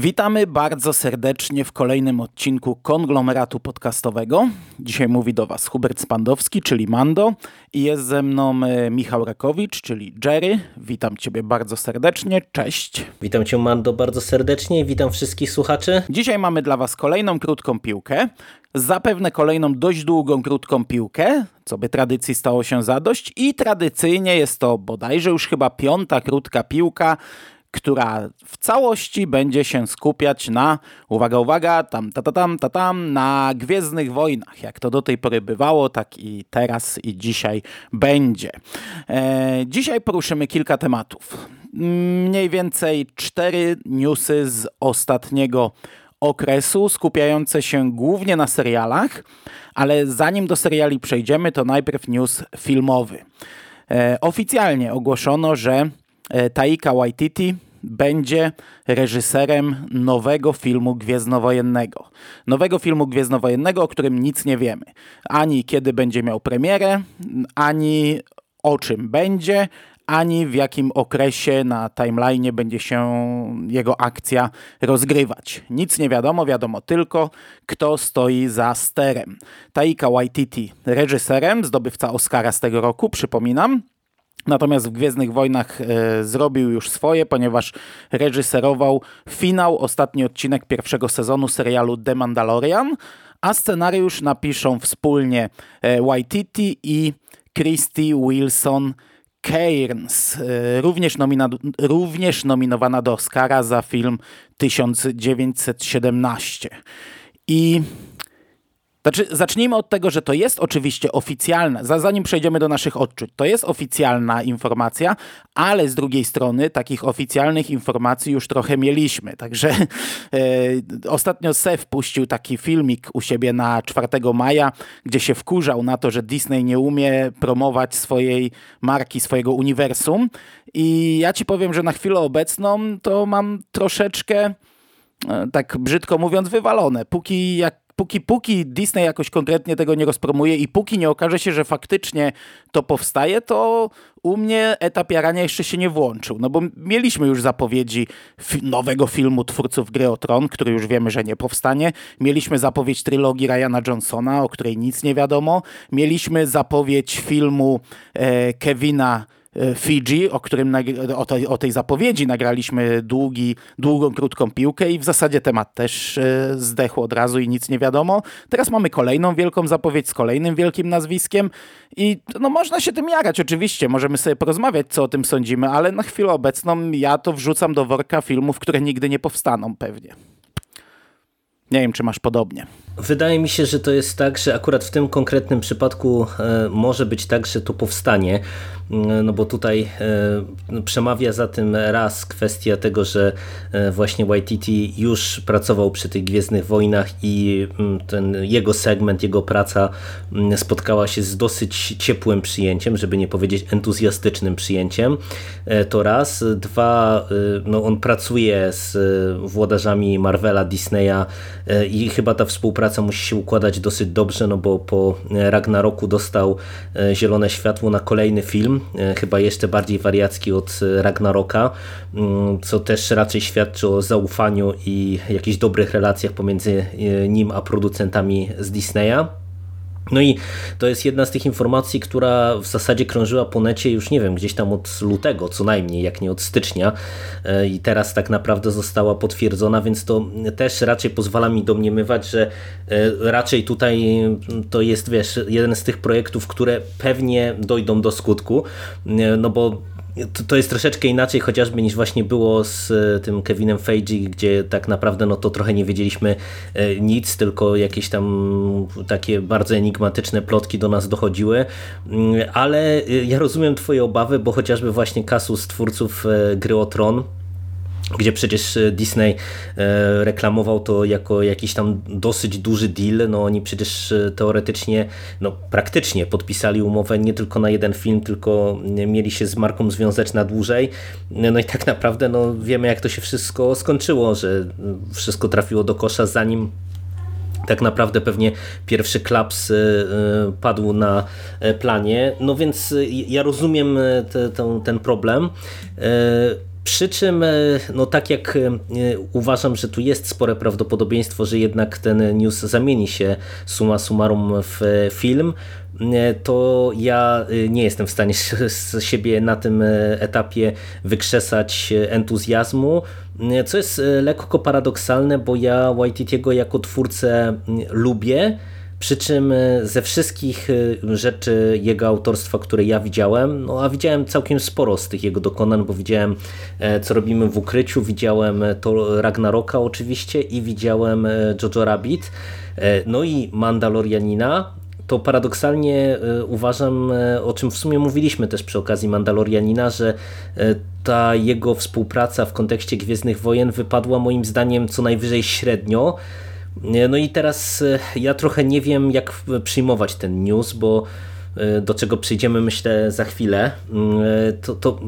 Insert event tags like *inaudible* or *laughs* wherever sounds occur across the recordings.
Witamy bardzo serdecznie w kolejnym odcinku konglomeratu podcastowego. Dzisiaj mówi do Was Hubert Spandowski, czyli Mando, i jest ze mną e, Michał Rakowicz, czyli Jerry. Witam Ciebie bardzo serdecznie. Cześć. Witam Cię, Mando, bardzo serdecznie. Witam wszystkich słuchaczy. Dzisiaj mamy dla Was kolejną krótką piłkę. Zapewne kolejną dość długą, krótką piłkę, co by tradycji stało się zadość. I tradycyjnie jest to bodajże już chyba piąta krótka piłka która w całości będzie się skupiać na, uwaga, uwaga, tam, ta, ta, tam, ta, tam, na Gwiezdnych Wojnach. Jak to do tej pory bywało, tak i teraz i dzisiaj będzie. E, dzisiaj poruszymy kilka tematów. Mniej więcej cztery newsy z ostatniego okresu, skupiające się głównie na serialach, ale zanim do seriali przejdziemy, to najpierw news filmowy. E, oficjalnie ogłoszono, że Taika Waititi będzie reżyserem nowego filmu gwiezdnowojennego. Nowego filmu gwiezdnowojennego, o którym nic nie wiemy. Ani kiedy będzie miał premierę, ani o czym będzie, ani w jakim okresie na timeline będzie się jego akcja rozgrywać. Nic nie wiadomo, wiadomo tylko, kto stoi za sterem. Taika Waititi reżyserem, zdobywca Oscara z tego roku, przypominam. Natomiast w Gwiezdnych Wojnach e, zrobił już swoje, ponieważ reżyserował finał, ostatni odcinek pierwszego sezonu serialu The Mandalorian, a scenariusz napiszą wspólnie e, Waititi i Christy Wilson Cairns, e, również, nomina- również nominowana do Oscara za film 1917. I znaczy, zacznijmy od tego, że to jest oczywiście oficjalna, zanim przejdziemy do naszych odczuć, to jest oficjalna informacja, ale z drugiej strony takich oficjalnych informacji już trochę mieliśmy. Także *laughs* e, ostatnio Sef puścił taki filmik u siebie na 4 maja, gdzie się wkurzał na to, że Disney nie umie promować swojej marki, swojego uniwersum. I ja ci powiem, że na chwilę obecną to mam troszeczkę e, tak brzydko mówiąc, wywalone. Póki jak póki, póki Disney jakoś konkretnie tego nie rozpromuje i póki nie okaże się, że faktycznie to powstaje, to u mnie etap jarania jeszcze się nie włączył. No bo mieliśmy już zapowiedzi fi nowego filmu twórców Gry o Tron, który już wiemy, że nie powstanie. Mieliśmy zapowiedź trylogii Ryana Johnsona, o której nic nie wiadomo. Mieliśmy zapowiedź filmu e, Kevina Fiji, o, którym o tej, o tej zapowiedzi nagraliśmy długi, długą, krótką piłkę i w zasadzie temat też e, zdechł od razu i nic nie wiadomo. Teraz mamy kolejną wielką zapowiedź z kolejnym wielkim nazwiskiem i no, można się tym jarać oczywiście, możemy sobie porozmawiać, co o tym sądzimy, ale na chwilę obecną ja to wrzucam do worka filmów, które nigdy nie powstaną pewnie. Nie wiem, czy masz podobnie. Wydaje mi się, że to jest tak, że akurat w tym konkretnym przypadku e, może być tak, że to powstanie, no bo tutaj e, przemawia za tym raz kwestia tego, że e, właśnie YTT już pracował przy tych Gwiezdnych Wojnach i mm, ten jego segment, jego praca mm, spotkała się z dosyć ciepłym przyjęciem, żeby nie powiedzieć entuzjastycznym przyjęciem. To raz. Dwa, no on pracuje z włodarzami Marvela, Disneya i chyba ta współpraca praca musi się układać dosyć dobrze, no bo po Ragnaroku dostał e, zielone światło na kolejny film, e, chyba jeszcze bardziej wariacki od Ragnaroka, mm, co też raczej świadczy o zaufaniu i jakichś dobrych relacjach pomiędzy e, nim a producentami z Disneya. No i to jest jedna z tych informacji, która w zasadzie krążyła po necie już nie wiem, gdzieś tam od lutego co najmniej, jak nie od stycznia. E, i teraz tak naprawdę została potwierdzona, więc to też raczej pozwala mi domniemywać, że e, raczej tutaj to jest wiesz, jeden z tych projektów, które pewnie dojdą do skutku, e, no bo to, to jest troszeczkę inaczej chociażby niż właśnie było z e, tym Kevinem Feige, gdzie tak naprawdę no to trochę nie wiedzieliśmy e, nic, tylko jakieś tam takie bardzo enigmatyczne plotki do nas dochodziły, mm, ale e, ja rozumiem twoje obawy, bo chociażby właśnie Kasus twórców gry o Tron gdzie przecież e, Disney e, reklamował to jako jakiś tam dosyć duży deal. No oni przecież e, teoretycznie, no praktycznie podpisali umowę nie tylko na jeden film, tylko mieli się z marką związać na dłużej. No i tak naprawdę no wiemy jak to się wszystko skończyło, że wszystko trafiło do kosza zanim tak naprawdę pewnie pierwszy klaps padł na planie. No więc ja rozumiem te, te, ten problem. Przy czym, e, no tak jak e, uważam, że tu jest spore prawdopodobieństwo, że jednak ten news zamieni się summa summarum w film, e, to ja nie jestem w stanie *laughs* z siebie na tym etapie wykrzesać entuzjazmu, co jest lekko paradoksalne, bo ja Waititiego jako twórcę lubię, przy czym e, ze wszystkich e, rzeczy jego autorstwa, które ja widziałem, no a widziałem całkiem sporo z tych jego dokonań, bo widziałem e, co robimy w ukryciu, widziałem to Ragnaroka oczywiście i widziałem Jojo Rabbit, no i Mandalorianina, to paradoksalnie uważam, o czym w sumie mówiliśmy też przy okazji Mandalorianina, że ta jego współpraca w kontekście Gwiezdnych Wojen wypadła moim zdaniem co najwyżej średnio, no i teraz e, ja trochę nie wiem, jak przyjmować ten news, bo e, do czego przyjdziemy myślę za chwilę, e, to, to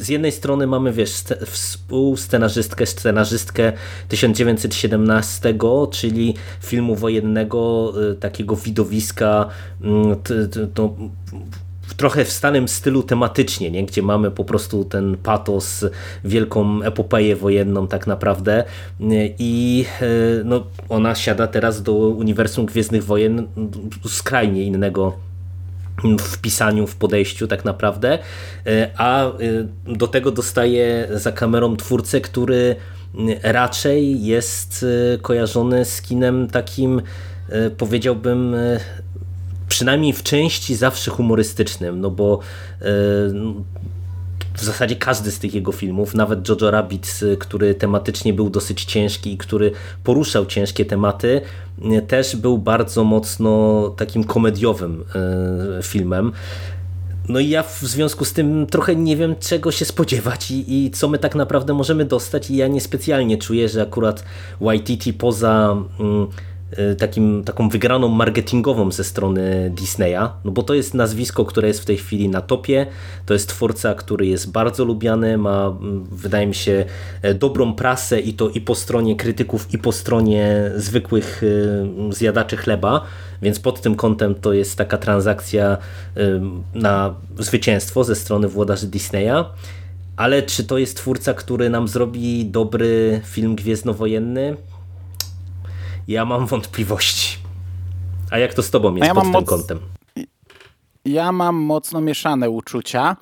z jednej strony mamy wiesz współscenarzystkę, scenarzystkę 1917, czyli filmu wojennego, takiego widowiska mm, to, trochę w stanym stylu tematycznie, nie? gdzie mamy po prostu ten patos, wielką epopeję wojenną tak naprawdę i e, no, ona siada teraz do uniwersum Gwiezdnych Wojen skrajnie innego w pisaniu, w podejściu tak naprawdę, e, a e, do tego dostaje za kamerą twórcę, który raczej jest kojarzony z kinem takim powiedziałbym przynajmniej w części zawsze humorystycznym, no bo e, w zasadzie każdy z tych jego filmów, nawet Jojo Rabbit, który tematycznie był dosyć ciężki i który poruszał ciężkie tematy, e, też był bardzo mocno takim komediowym e, filmem. No i ja w związku z tym trochę nie wiem czego się spodziewać i, i co my tak naprawdę możemy dostać i ja niespecjalnie czuję, że akurat YTT poza... Mm, Y, takim, taką wygraną marketingową ze strony Disneya, no bo to jest nazwisko, które jest w tej chwili na topie, to jest twórca, który jest bardzo lubiany, ma mm, wydaje mi się e, dobrą prasę i to i po stronie krytyków i po stronie zwykłych y, zjadaczy chleba, więc pod tym kątem to jest taka transakcja y, na zwycięstwo ze strony włodarzy Disneya. Ale czy to jest twórca, który nam zrobi dobry film gwiezdnowojenny? Ja mam wątpliwości. A jak to z tobą jest ja pod tym moc... kątem? Ja mam mocno mieszane uczucia.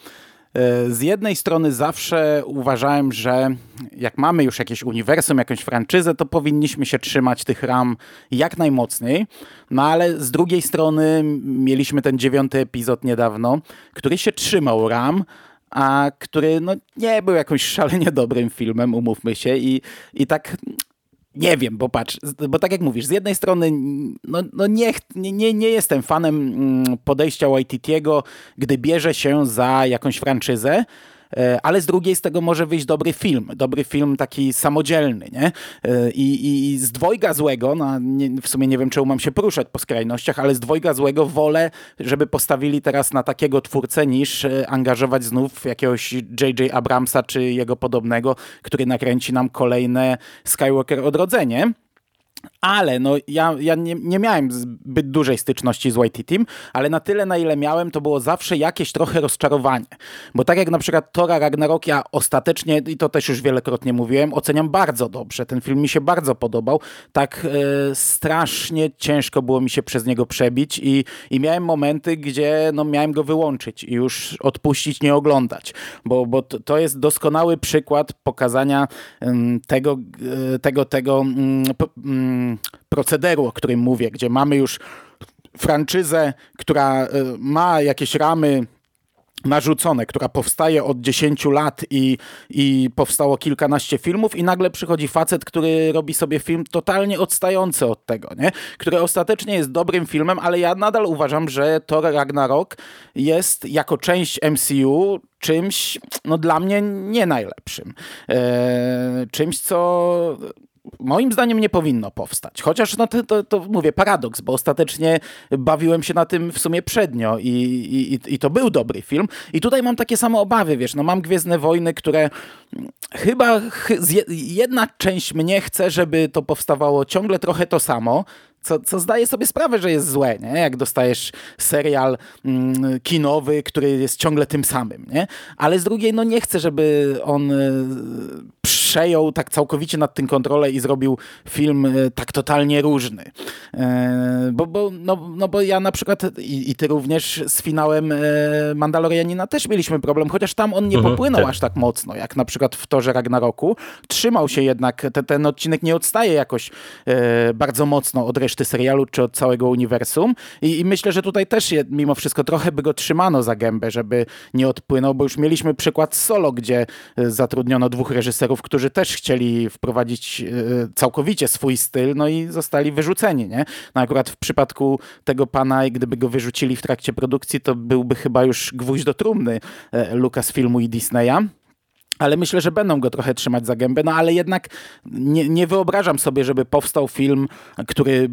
E, z jednej strony zawsze uważałem, że jak mamy już jakieś uniwersum, jakąś franczyzę, to powinniśmy się trzymać tych ram jak najmocniej. No ale z drugiej strony mieliśmy ten dziewiąty epizod niedawno, który się trzymał ram, a który no, nie był jakimś *laughs* szalenie dobrym filmem, umówmy się. I, i tak nie wiem, bo patrz, bo tak jak mówisz, z jednej strony no, no nie, nie, nie jestem fanem mm, podejścia YTT'ego, gdy bierze się za jakąś franczyzę, ale z drugiej z tego może wyjść dobry film, dobry film taki samodzielny, nie? E, I, i z dwojga złego, no, nie, w sumie nie wiem, czemu mam się poruszać po skrajnościach, ale z dwojga złego wolę, żeby postawili teraz na takiego twórcę, niż e, angażować znów jakiegoś J.J. Abramsa czy jego podobnego, który nakręci nam kolejne Skywalker Odrodzenie. Ale no, ja, ja nie, nie miałem zbyt dużej styczności z YT Team, ale na tyle, na ile miałem, to było zawsze jakieś trochę rozczarowanie. Bo tak jak na przykład Tora Ragnarok, ja ostatecznie, i to też już wielokrotnie mówiłem, oceniam bardzo dobrze. Ten film mi się bardzo podobał. Tak e, strasznie ciężko było mi się przez niego przebić i, i miałem momenty, gdzie no, miałem go wyłączyć i już odpuścić, nie oglądać. Bo, bo to jest doskonały przykład pokazania e, tego, tego, tego procederu, o którym mówię, gdzie mamy już franczyzę, która e, ma jakieś ramy narzucone, która powstaje od 10 lat i, i powstało kilkanaście filmów i nagle przychodzi facet, który robi sobie film totalnie odstający od tego, nie? który ostatecznie jest dobrym filmem, ale ja nadal uważam, że Thor Ragnarok jest jako część MCU czymś, no dla mnie nie najlepszym. Eee, czymś, co moim zdaniem nie powinno powstać. Chociaż no to, to, to, mówię paradoks, bo ostatecznie bawiłem się na tym w sumie przednio i, i, i to był dobry film. I tutaj mam takie same obawy, wiesz, no mam Gwiezdne Wojny, które chyba jedna część mnie chce, żeby to powstawało ciągle trochę to samo, co, co zdaje sobie sprawę, że jest złe, nie? jak dostajesz serial mm, kinowy, który jest ciągle tym samym. Nie? Ale z drugiej, no nie chcę, żeby on y, przejął tak całkowicie nad tym kontrolę i zrobił film y, tak totalnie różny. E, bo, bo, no, no bo ja na przykład i, i ty również z finałem e, Mandalorianina też mieliśmy problem, chociaż tam on nie mhm, popłynął tak. aż tak mocno, jak na przykład w Torze Ragnaroku. Trzymał się jednak, te, ten odcinek nie odstaje jakoś e, bardzo mocno od reszty serialu czy od całego uniwersum. I, I, myślę, że tutaj też je, mimo wszystko trochę by go trzymano za gębę, żeby nie odpłynął, bo już mieliśmy przykład Solo, gdzie e, zatrudniono dwóch reżyserów, którzy też chcieli wprowadzić e, całkowicie swój styl, no i zostali wyrzuceni, nie? No akurat w przypadku tego pana, gdyby go wyrzucili w trakcie produkcji, to byłby chyba już gwóźdź do trumny e, Lucasfilmu i Disneya ale myślę, że będą go trochę trzymać za gębę, no ale jednak nie, nie wyobrażam sobie, żeby powstał film, który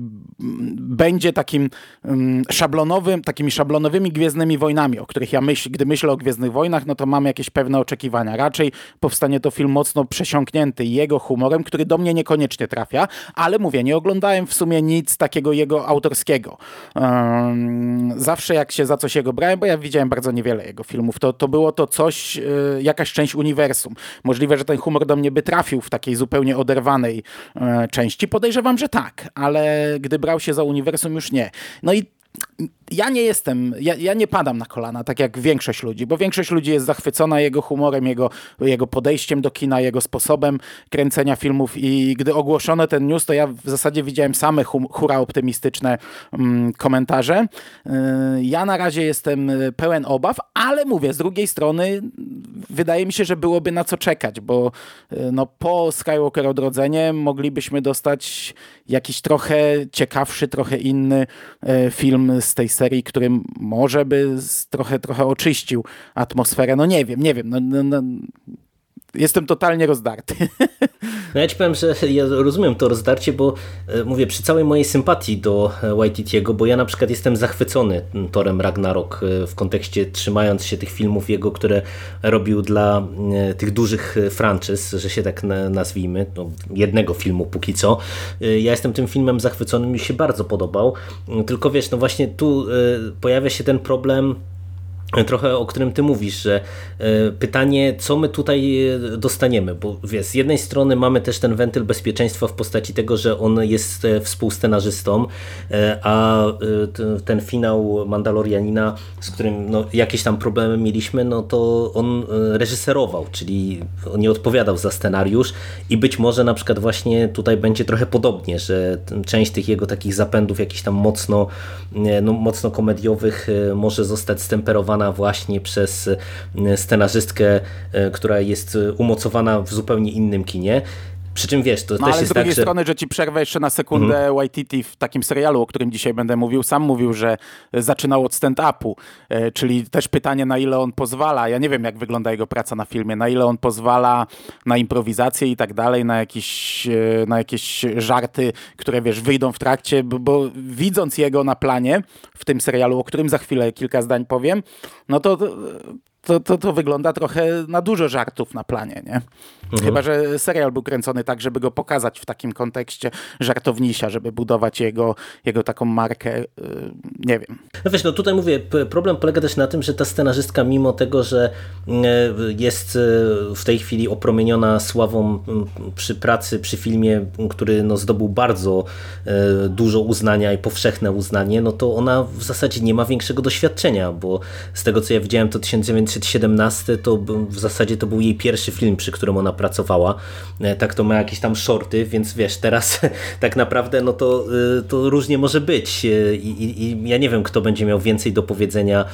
będzie takim um, szablonowym, takimi szablonowymi Gwiezdnymi Wojnami, o których ja myślę, gdy myślę o Gwiezdnych Wojnach, no to mam jakieś pewne oczekiwania. Raczej powstanie to film mocno przesiąknięty jego humorem, który do mnie niekoniecznie trafia, ale mówię, nie oglądałem w sumie nic takiego jego autorskiego. Um, zawsze jak się za coś jego brałem, bo ja widziałem bardzo niewiele jego filmów, to, to było to coś, y, jakaś część uniwersum, uniwersum. Możliwe, że ten humor do mnie by trafił w takiej zupełnie oderwanej e, części. Podejrzewam, że tak, ale gdy brał się za uniwersum, już nie. No i ja nie jestem, ja, ja, nie padam na kolana, tak jak większość ludzi, bo większość ludzi jest zachwycona jego humorem, jego, jego podejściem do kina, jego sposobem kręcenia filmów i gdy ogłoszono ten news, to ja w zasadzie widziałem same hum, hura optymistyczne mm, komentarze. Yy, ja na razie jestem pełen obaw, ale mówię, z drugiej strony wydaje mi się, że byłoby na co czekać, bo yy, no, po Skywalker Odrodzenie moglibyśmy dostać jakiś trochę ciekawszy, trochę inny film z tej serii, który może by trochę, trochę oczyścił atmosferę. No nie wiem, nie wiem. No, no, no jestem totalnie rozdarty. *laughs* No ja ci powiem, że ja rozumiem to rozdarcie, bo e, mówię, przy całej mojej sympatii do e, Waititiego, bo ja na przykład jestem zachwycony Torem Ragnarok e, w kontekście trzymając się tych filmów jego, które robił dla tych dużych franczyz, że się tak nazwijmy, no, jednego filmu póki co. Ja jestem tym filmem zachwycony, mi się bardzo podobał, tylko wiesz, no właśnie tu pojawia się ten problem trochę o którym ty mówisz, że e, pytanie, co my tutaj e, dostaniemy, bo wiesz, z jednej strony mamy też ten wentyl bezpieczeństwa w postaci tego, że on jest e, współscenarzystą, a ten finał Mandalorianina, z którym no, jakieś tam problemy mieliśmy, no to on reżyserował, czyli on nie odpowiadał za scenariusz i być może na przykład właśnie tutaj będzie trochę podobnie, że część tych jego takich zapędów jakichś tam mocno, no, mocno komediowych może zostać stemperowana właśnie przez e, scenarzystkę, e, która jest umocowana w zupełnie innym kinie. Przy czym wiesz, to no, też ale jest z drugiej tak, że... strony, że ci przerwę jeszcze na sekundę, mm. Waititi w takim serialu, o którym dzisiaj będę mówił, sam mówił, że zaczynał od stand-upu, e, czyli też pytanie, na ile on pozwala, ja nie wiem, jak wygląda jego praca na filmie, na ile on pozwala na improwizację i tak dalej, na jakieś, e, na jakieś żarty, które, wiesz, wyjdą w trakcie, bo, bo widząc jego na planie w tym serialu, o którym za chwilę kilka zdań powiem, no to to, to, to wygląda trochę na dużo żartów na planie, nie? Mhm. Chyba, że serial był kręcony tak, żeby go pokazać w takim kontekście żartownisia, żeby budować jego, jego taką markę, yy, nie wiem. No wiesz, no tutaj mówię, problem polega też na tym, że ta scenarzystka, mimo tego, że yy, jest yy, w tej chwili opromieniona sławą przy pracy, przy filmie, który no, zdobył bardzo dużo uznania i powszechne uznanie, no to ona w zasadzie nie ma większego doświadczenia, bo z tego, co ja widziałem, to 19 1917 to w zasadzie to był jej pierwszy film, przy którym ona pracowała. Tak to ma jakieś tam shorty, więc wiesz, teraz *laughs* tak naprawdę no to, to różnie może być I, i, i ja nie wiem, kto będzie miał więcej do powiedzenia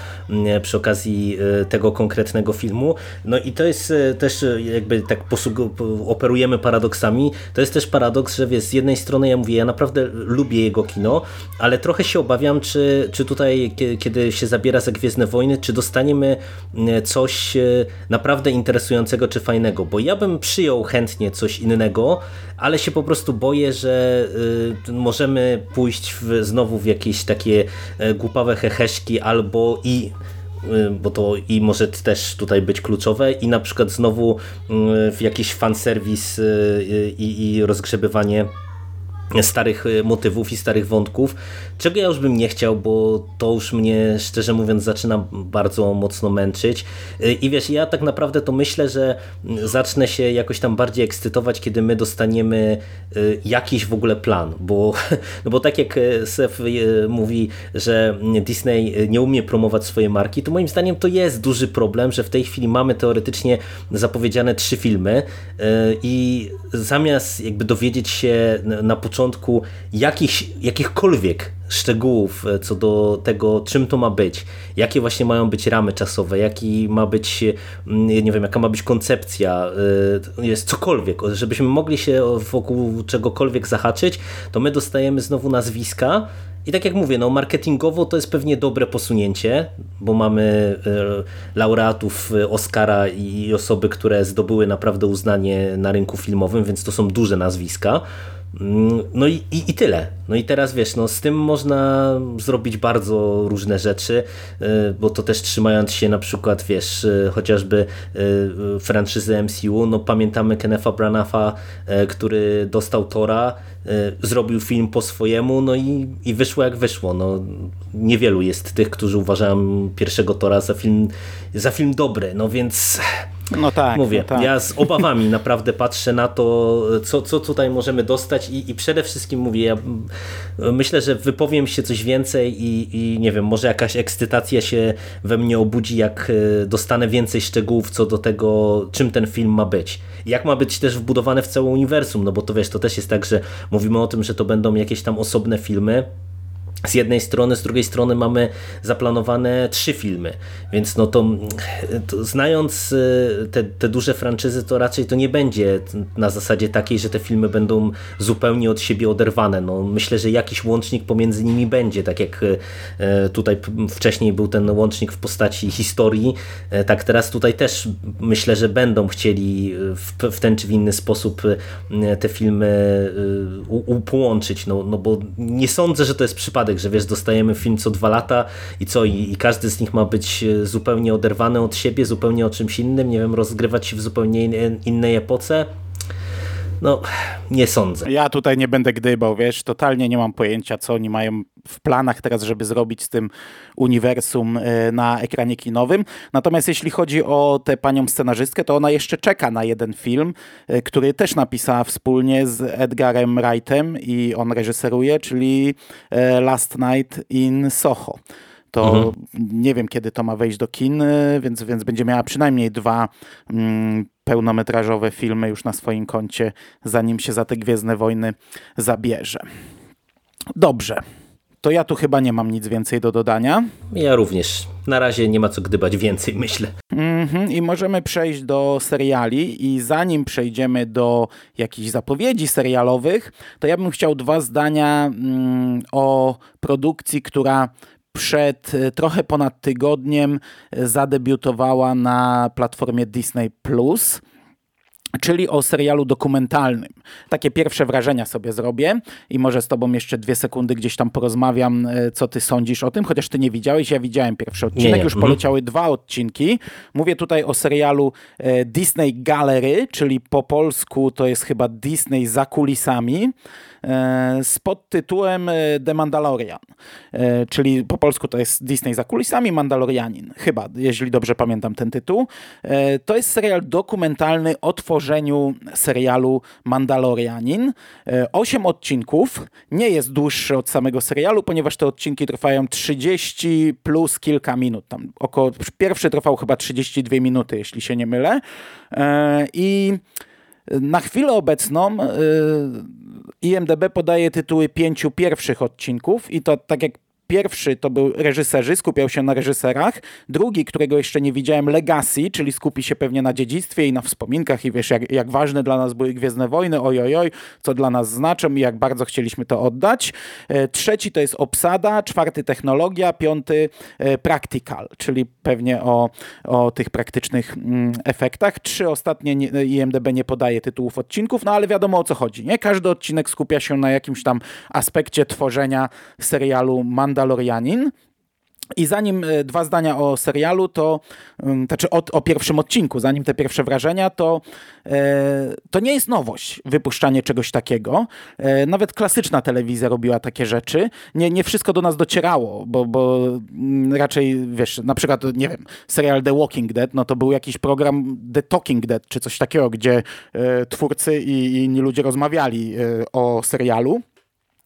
przy okazji tego konkretnego filmu. No i to jest też jakby tak operujemy paradoksami. To jest też paradoks, że wiesz, z jednej strony ja mówię, ja naprawdę lubię jego kino, ale trochę się obawiam, czy, czy tutaj, kiedy się zabiera za Gwiezdne Wojny, czy dostaniemy mm, coś e, naprawdę interesującego czy fajnego, bo ja bym przyjął chętnie coś innego, ale się po prostu boję, że y, możemy pójść w, znowu w jakieś takie e, głupawe heheszki albo i bo to i może też tutaj być kluczowe i na przykład znowu w jakiś fanserwis i, i rozgrzebywanie starych y, motywów i starych wątków, czego ja już bym nie chciał, bo to już mnie szczerze mówiąc zaczyna bardzo mocno męczyć. Y, i wiesz, ja tak naprawdę to myślę, że zacznę się jakoś tam bardziej ekscytować, kiedy my dostaniemy y, jakiś w ogóle plan, bo, *laughs* no bo tak jak Seth mówi, że Disney nie umie promować swojej marki, to moim zdaniem to jest duży problem, że w tej chwili mamy teoretycznie zapowiedziane trzy filmy i zamiast jakby dowiedzieć się na początku jakich, jakichkolwiek szczegółów e, co do tego, czym to ma być, jakie właśnie mają być ramy czasowe, jaki ma być, mm, nie wiem, jaka ma być koncepcja, e, jest cokolwiek, żebyśmy mogli się wokół czegokolwiek zahaczyć, to my dostajemy znowu nazwiska, i tak jak mówię, no marketingowo to jest pewnie dobre posunięcie, bo mamy e, laureatów Oscara i osoby, które zdobyły naprawdę uznanie na rynku filmowym, więc to są duże nazwiska. Mm, no i, i, i, tyle. No i teraz wiesz, no z tym można zrobić bardzo różne rzeczy, y, bo to też trzymając się na przykład, wiesz, y, chociażby y, franczyzy MCU, no pamiętamy Kenefa Branafa, który dostał Tora, zrobił film po swojemu, no i, i wyszło jak wyszło. No, niewielu jest tych, którzy uważają pierwszego Tora za film, za film dobry, no więc no tak. Mówię, no tak. ja z obawami naprawdę patrzę na to, co, co tutaj możemy dostać i, i przede wszystkim mówię, ja myślę, że wypowiem się coś więcej i, i nie wiem, może jakaś ekscytacja się we mnie obudzi, jak e, dostanę więcej szczegółów co do tego, czym ten film ma być. Jak ma być też wbudowany w całe uniwersum, no bo to wiesz, to też jest tak, że mówimy o tym, że to będą jakieś tam osobne filmy, z jednej strony, z drugiej strony mamy zaplanowane trzy filmy, więc no to, to znając y, te, te, duże franczyzy, to raczej to nie będzie na zasadzie takiej, że te filmy będą zupełnie od siebie oderwane. No, myślę, że jakiś łącznik pomiędzy nimi będzie, tak jak y, tutaj wcześniej był ten łącznik w postaci historii, y, tak teraz tutaj też myślę, że będą chcieli w, w ten czy w inny sposób te filmy połączyć, no, no bo nie sądzę, że to jest przypadek przypadek, że wiesz, dostajemy film co dwa lata i co, i, i każdy z nich ma być e, zupełnie oderwany od siebie, zupełnie o czymś innym, nie wiem, rozgrywać się w zupełnie innej epoce. No, nie sądzę. Ja tutaj nie będę gdybał, wiesz, totalnie nie mam pojęcia, co oni mają w planach teraz, żeby zrobić z tym uniwersum e, na ekranie kinowym. Natomiast jeśli chodzi o tę panią scenarzystkę, to ona jeszcze czeka na jeden film, e, który też napisała wspólnie z Edgarem Wrightem i on reżyseruje, czyli e, Last Night in Soho to mhm. nie wiem, kiedy to ma wejść do kin, więc, więc będzie miała przynajmniej dwa mm, pełnometrażowe filmy już na swoim koncie, zanim się za te Gwiezdne Wojny zabierze. Dobrze. To ja tu chyba nie mam nic więcej do dodania. Ja również. Na razie nie ma co gdybać więcej, myślę. Mm -hmm. I możemy przejść do seriali. I zanim przejdziemy do jakichś zapowiedzi serialowych, to ja bym chciał dwa zdania mm, o produkcji, która przed e, trochę ponad tygodniem e, zadebiutowała na platformie Disney Plus czyli o serialu dokumentalnym. Takie pierwsze wrażenia sobie zrobię i może z tobą jeszcze dwie sekundy gdzieś tam porozmawiam, e, co ty sądzisz o tym, chociaż ty nie widziałeś, ja widziałem pierwszy odcinek, nie, nie. już mhm. poleciały dwa odcinki. Mówię tutaj o serialu Disney Gallery, czyli po polsku to jest chyba Disney za kulisami. E, z podtytułem e, The Mandalorian, e, czyli po polsku to jest Disney za kulisami, Mandalorianin, chyba, jeśli dobrze pamiętam ten tytuł. To jest serial dokumentalny o tworzeniu serialu Mandalorianin. Osiem odcinków, nie jest dłuższy od samego serialu, ponieważ te odcinki trwają 30 plus kilka minut. Tam około, pierwszy trwał chyba 32 minuty, jeśli się nie mylę. I na chwilę obecną e, IMDB podaje tytuły pięciu pierwszych odcinków i to tak jak Pierwszy to był reżyserzy, skupiał się na reżyserach. Drugi, którego jeszcze nie widziałem, Legacy, czyli skupi się pewnie na dziedzictwie i na wspominkach i wiesz, jak, jak ważne dla nas były Gwiezdne Wojny, ojojoj, co dla nas znaczą i jak bardzo chcieliśmy to oddać. E, trzeci to jest Obsada, czwarty Technologia, piąty e, Practical, czyli pewnie o, o tych praktycznych mm, efektach. Trzy ostatnie nie, IMDB nie podaje tytułów odcinków, no ale wiadomo o co chodzi. Nie każdy odcinek skupia się na jakimś tam aspekcie tworzenia serialu Manda Mandalorianin. I zanim e, dwa zdania o serialu, to znaczy o, o, pierwszym odcinku, zanim te pierwsze wrażenia, to, e, to nie jest nowość wypuszczanie czegoś takiego. E, nawet klasyczna telewizja robiła takie rzeczy. Nie, nie wszystko do nas docierało, bo, bo mm, raczej, wiesz, na przykład, nie wiem, serial The Walking Dead, no to był jakiś program The Talking Dead, czy coś takiego, gdzie twórcy i, inni ludzie rozmawiali o serialu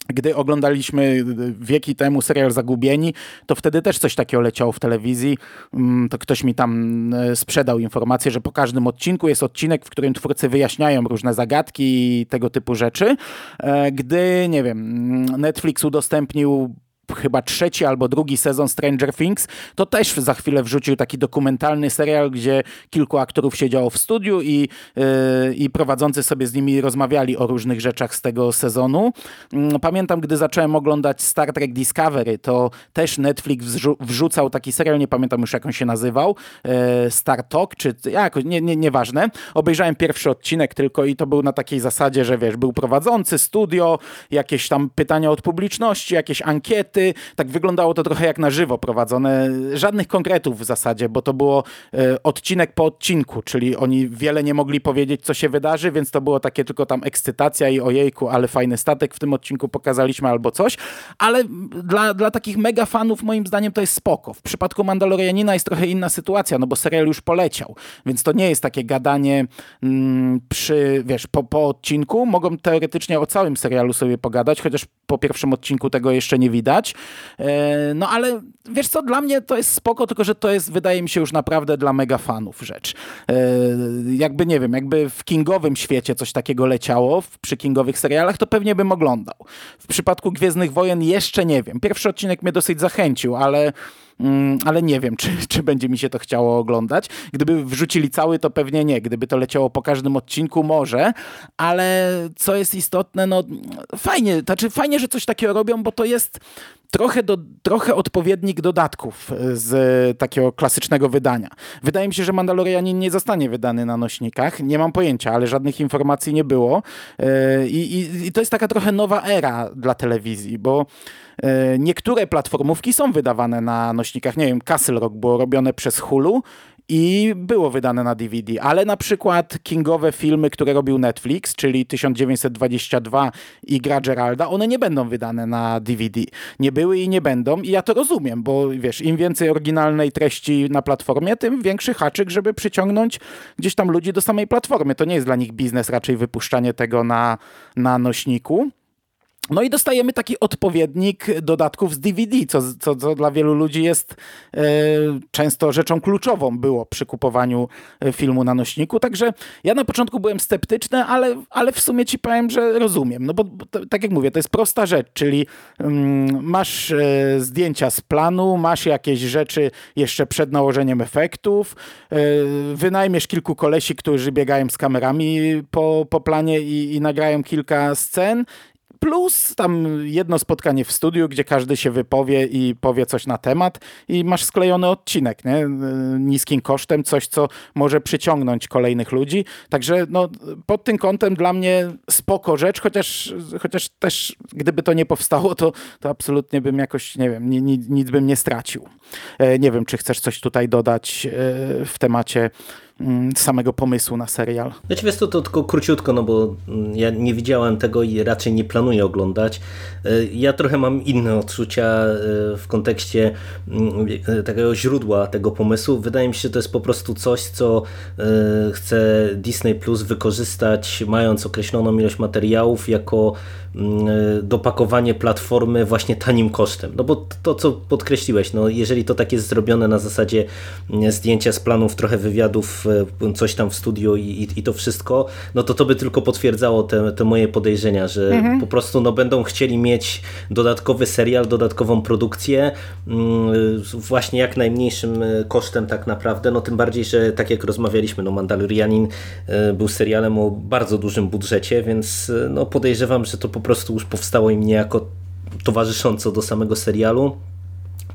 gdy oglądaliśmy wieki temu serial Zagubieni, to wtedy też coś takiego leciało w telewizji. Mm, to ktoś mi tam e, sprzedał informację, że po każdym odcinku jest odcinek, w którym twórcy wyjaśniają różne zagadki i tego typu rzeczy. E, gdy, nie wiem, Netflix udostępnił chyba trzeci albo drugi sezon Stranger Things, to też za chwilę wrzucił taki dokumentalny serial, gdzie kilku aktorów siedziało w studiu i, yy, i prowadzący sobie z nimi rozmawiali o różnych rzeczach z tego sezonu. Yy, pamiętam, gdy zacząłem oglądać Star Trek Discovery, to też Netflix wrzu wrzucał taki serial, nie pamiętam już jak on się nazywał, yy, Star Talk, czy jakoś, nie, nie, nieważne. Obejrzałem pierwszy odcinek tylko i to był na takiej zasadzie, że wiesz, był prowadzący, studio, jakieś tam pytania od publiczności, jakieś ankiety, tak wyglądało to trochę jak na żywo prowadzone. Żadnych konkretów w zasadzie, bo to było e, odcinek po odcinku, czyli oni wiele nie mogli powiedzieć, co się wydarzy, więc to było takie tylko tam ekscytacja i ojejku, ale fajny statek w tym odcinku pokazaliśmy albo coś, ale dla, dla takich mega fanów moim zdaniem to jest spoko. W przypadku Mandalorianina jest trochę inna sytuacja, no bo serial już poleciał, więc to nie jest takie gadanie mm, przy, wiesz, po, po odcinku. Mogą teoretycznie o całym serialu sobie pogadać, chociaż po pierwszym odcinku tego jeszcze nie widać. E, no ale wiesz co, dla mnie to jest spoko, tylko że to jest, wydaje mi się, już naprawdę dla mega fanów rzecz. E, jakby, nie wiem, jakby w kingowym świecie coś takiego leciało, przy kingowych serialach, to pewnie bym oglądał. W przypadku Gwiezdnych Wojen jeszcze nie wiem. Pierwszy odcinek mnie dosyć zachęcił, ale ale nie wiem, czy, czy będzie mi się to chciało oglądać. Gdyby wrzucili cały, to pewnie nie. Gdyby to leciało po każdym odcinku, może, ale co jest istotne, no fajnie, znaczy fajnie, że coś takiego robią, bo to jest trochę, do, trochę odpowiednik dodatków z takiego klasycznego wydania. Wydaje mi się, że Mandalorianin nie zostanie wydany na nośnikach. Nie mam pojęcia, ale żadnych informacji nie było. E, I, i, i to jest taka trochę nowa era dla telewizji, bo e, niektóre platformówki są wydawane na nośnikach. Nie wiem, Castle Rock było robione przez Hulu i było wydane na DVD, ale na przykład kingowe filmy, które robił Netflix, czyli 1922 i Gra Geralda, one nie będą wydane na DVD. Nie były i nie będą i ja to rozumiem, bo wiesz, im więcej oryginalnej treści na platformie, tym większy haczyk, żeby przyciągnąć gdzieś tam ludzi do samej platformy. To nie jest dla nich biznes raczej wypuszczanie tego na, na nośniku. No i dostajemy taki odpowiednik dodatków z DVD, co, co, co dla wielu ludzi jest e, często rzeczą kluczową było przy kupowaniu e, filmu na nośniku. Także ja na początku byłem sceptyczny, ale, ale w sumie ci powiem, że rozumiem. No bo, bo tak jak mówię, to jest prosta rzecz, czyli mm, masz e, zdjęcia z planu, masz jakieś rzeczy jeszcze przed nałożeniem efektów, e, wynajmiesz kilku kolesi, którzy biegają z kamerami po, po planie i, i nagrają kilka scen plus tam jedno spotkanie w studiu, gdzie każdy się wypowie i powie coś na temat i masz sklejony odcinek, nie? niskim kosztem, coś, co może przyciągnąć kolejnych ludzi. Także no, pod tym kątem dla mnie spoko rzecz, chociaż, chociaż też gdyby to nie powstało, to, to absolutnie bym jakoś, nie wiem, ni, nic bym nie stracił. E, nie wiem, czy chcesz coś tutaj dodać e, w temacie samego pomysłu na serial. Znaczy wiesz to, to tylko króciutko, no bo mm, ja nie widziałem tego i raczej nie planuję oglądać. E, ja trochę mam inne odczucia e, w kontekście mm, e, takiego źródła tego pomysłu. Wydaje mi się, że to jest po prostu coś, co chce Disney Plus wykorzystać, mając określoną ilość materiałów, jako mm, dopakowanie platformy właśnie tanim kosztem. No bo to, co podkreśliłeś, no jeżeli to tak jest zrobione na zasadzie zdjęcia z planów, trochę wywiadów, coś tam w studio i, i, i to wszystko, no to to by tylko potwierdzało te, te moje podejrzenia, że mhm. po prostu no, będą chcieli mieć dodatkowy serial, dodatkową produkcję mm, właśnie jak najmniejszym e, kosztem tak naprawdę, no tym bardziej, że tak jak rozmawialiśmy, no Mandalorianin e, był serialem o bardzo dużym budżecie, więc e, no podejrzewam, że to po prostu już powstało im niejako towarzysząco do samego serialu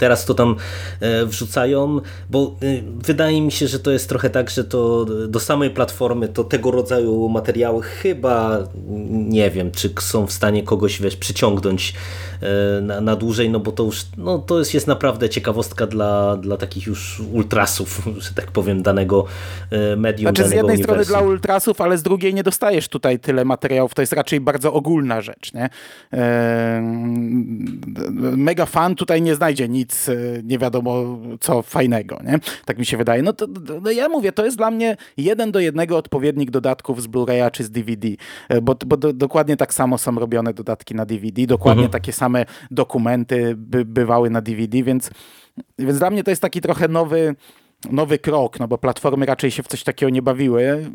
teraz to tam e, wrzucają, bo e, wydaje mi się, że to jest trochę tak, że to do samej platformy to tego rodzaju materiały chyba nie wiem, czy są w stanie kogoś wiesz, przyciągnąć e, na, na dłużej, no bo to już no, to jest, jest naprawdę ciekawostka dla, dla takich już ultrasów, *laughs* że tak powiem, danego medium. Znaczy z jednej uniwersum. strony dla ultrasów, ale z drugiej nie dostajesz tutaj tyle materiałów, to jest raczej bardzo ogólna rzecz, nie? Mega fan tutaj nie znajdzie nic nic e, nie wiadomo co fajnego, nie? Tak mi się wydaje. No to no ja mówię, to jest dla mnie jeden do jednego odpowiednik dodatków z Blu-raya czy z DVD, e, bo, bo do, dokładnie tak samo są robione dodatki na DVD, dokładnie mhm. takie same dokumenty by, bywały na DVD, więc, więc dla mnie to jest taki trochę nowy nowy krok, no bo platformy raczej się w coś takiego nie bawiły.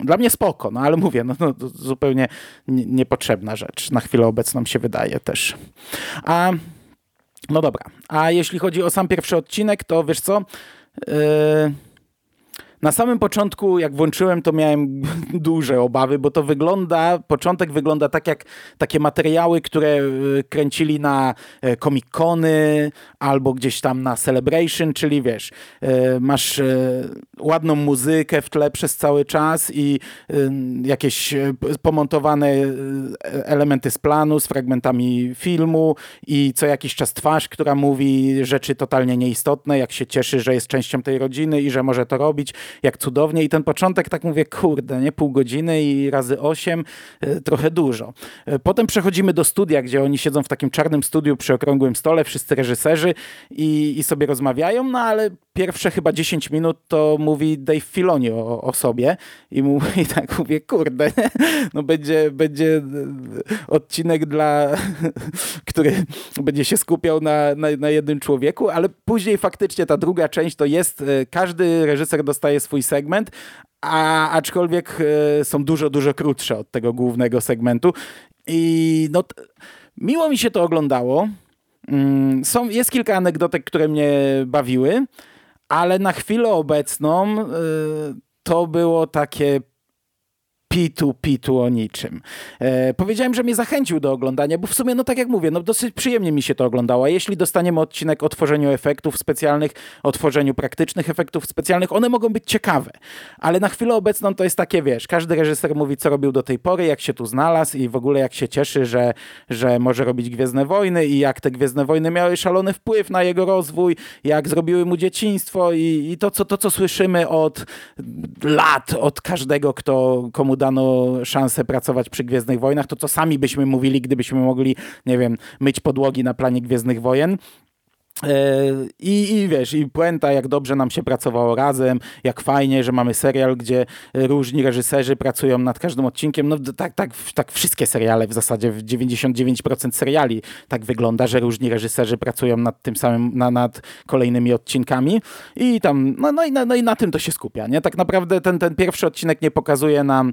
Dla mnie spoko, no ale mówię, no, no zupełnie niepotrzebna rzecz. Na chwilę obecną się wydaje też. A no dobra, a jeśli chodzi o sam pierwszy odcinek, to wiesz co? Yy na samym początku, jak włączyłem, to miałem *laughs* duże obawy, bo to wygląda, początek wygląda tak jak takie materiały, które y, kręcili na e, Comic-Cony albo gdzieś tam na Celebration, czyli wiesz, e, masz e, ładną muzykę w tle przez cały czas i jakieś pomontowane elementy z planu z fragmentami filmu i co jakiś czas twarz, która mówi rzeczy totalnie nieistotne, jak się cieszy, że jest częścią tej rodziny i że może to robić jak cudownie i ten początek tak mówię, kurde, nie, pół godziny i razy osiem, e, trochę dużo. E, potem przechodzimy do studia, gdzie oni siedzą w takim czarnym studiu przy okrągłym stole, wszyscy reżyserzy i, i sobie rozmawiają, no ale pierwsze chyba 10 minut to mówi Dave Filoni o, o sobie i, mówi, *laughs* i tak mówię, kurde, *laughs* no będzie, będzie odcinek dla, *laughs* który będzie się skupiał na, na, na jednym człowieku, ale później faktycznie ta druga część to jest, e, każdy reżyser dostaje swój segment, a aczkolwiek e, są dużo, dużo krótsze od tego głównego segmentu i no miło mi się to oglądało. Mm, są, jest kilka anegdotek, które mnie bawiły, ale na chwilę obecną y, to było takie pitu, pitu o niczym. E, powiedziałem, że mnie zachęcił do oglądania, bo w sumie, no tak jak mówię, no dosyć przyjemnie mi się to oglądało. A jeśli dostaniemy odcinek o tworzeniu efektów specjalnych, o tworzeniu praktycznych efektów specjalnych, one mogą być ciekawe. Ale na chwilę obecną to jest takie, wiesz, każdy reżyser mówi, co robił do tej pory, jak się tu znalazł i w ogóle jak się cieszy, że, że może robić Gwiezdne Wojny i jak te Gwiezdne Wojny miały szalony wpływ na jego rozwój, jak zrobiły mu dzieciństwo i, i to, co, to, co słyszymy od lat, od każdego, kto, komu dano szansę pracować przy Gwiezdnych Wojnach, to co sami byśmy mówili, gdybyśmy mogli, nie wiem, myć podłogi na planie Gwiezdnych Wojen. E, I, I wiesz, i puenta, jak dobrze nam się pracowało razem, jak fajnie, że mamy serial, gdzie różni reżyserzy pracują nad każdym odcinkiem. No tak, tak, tak wszystkie seriale w zasadzie, w 99% seriali tak wygląda, że różni reżyserzy pracują nad tym samym, na, nad kolejnymi odcinkami i tam, no, no, i no i na tym to się skupia, nie? Tak naprawdę ten, ten pierwszy odcinek nie pokazuje nam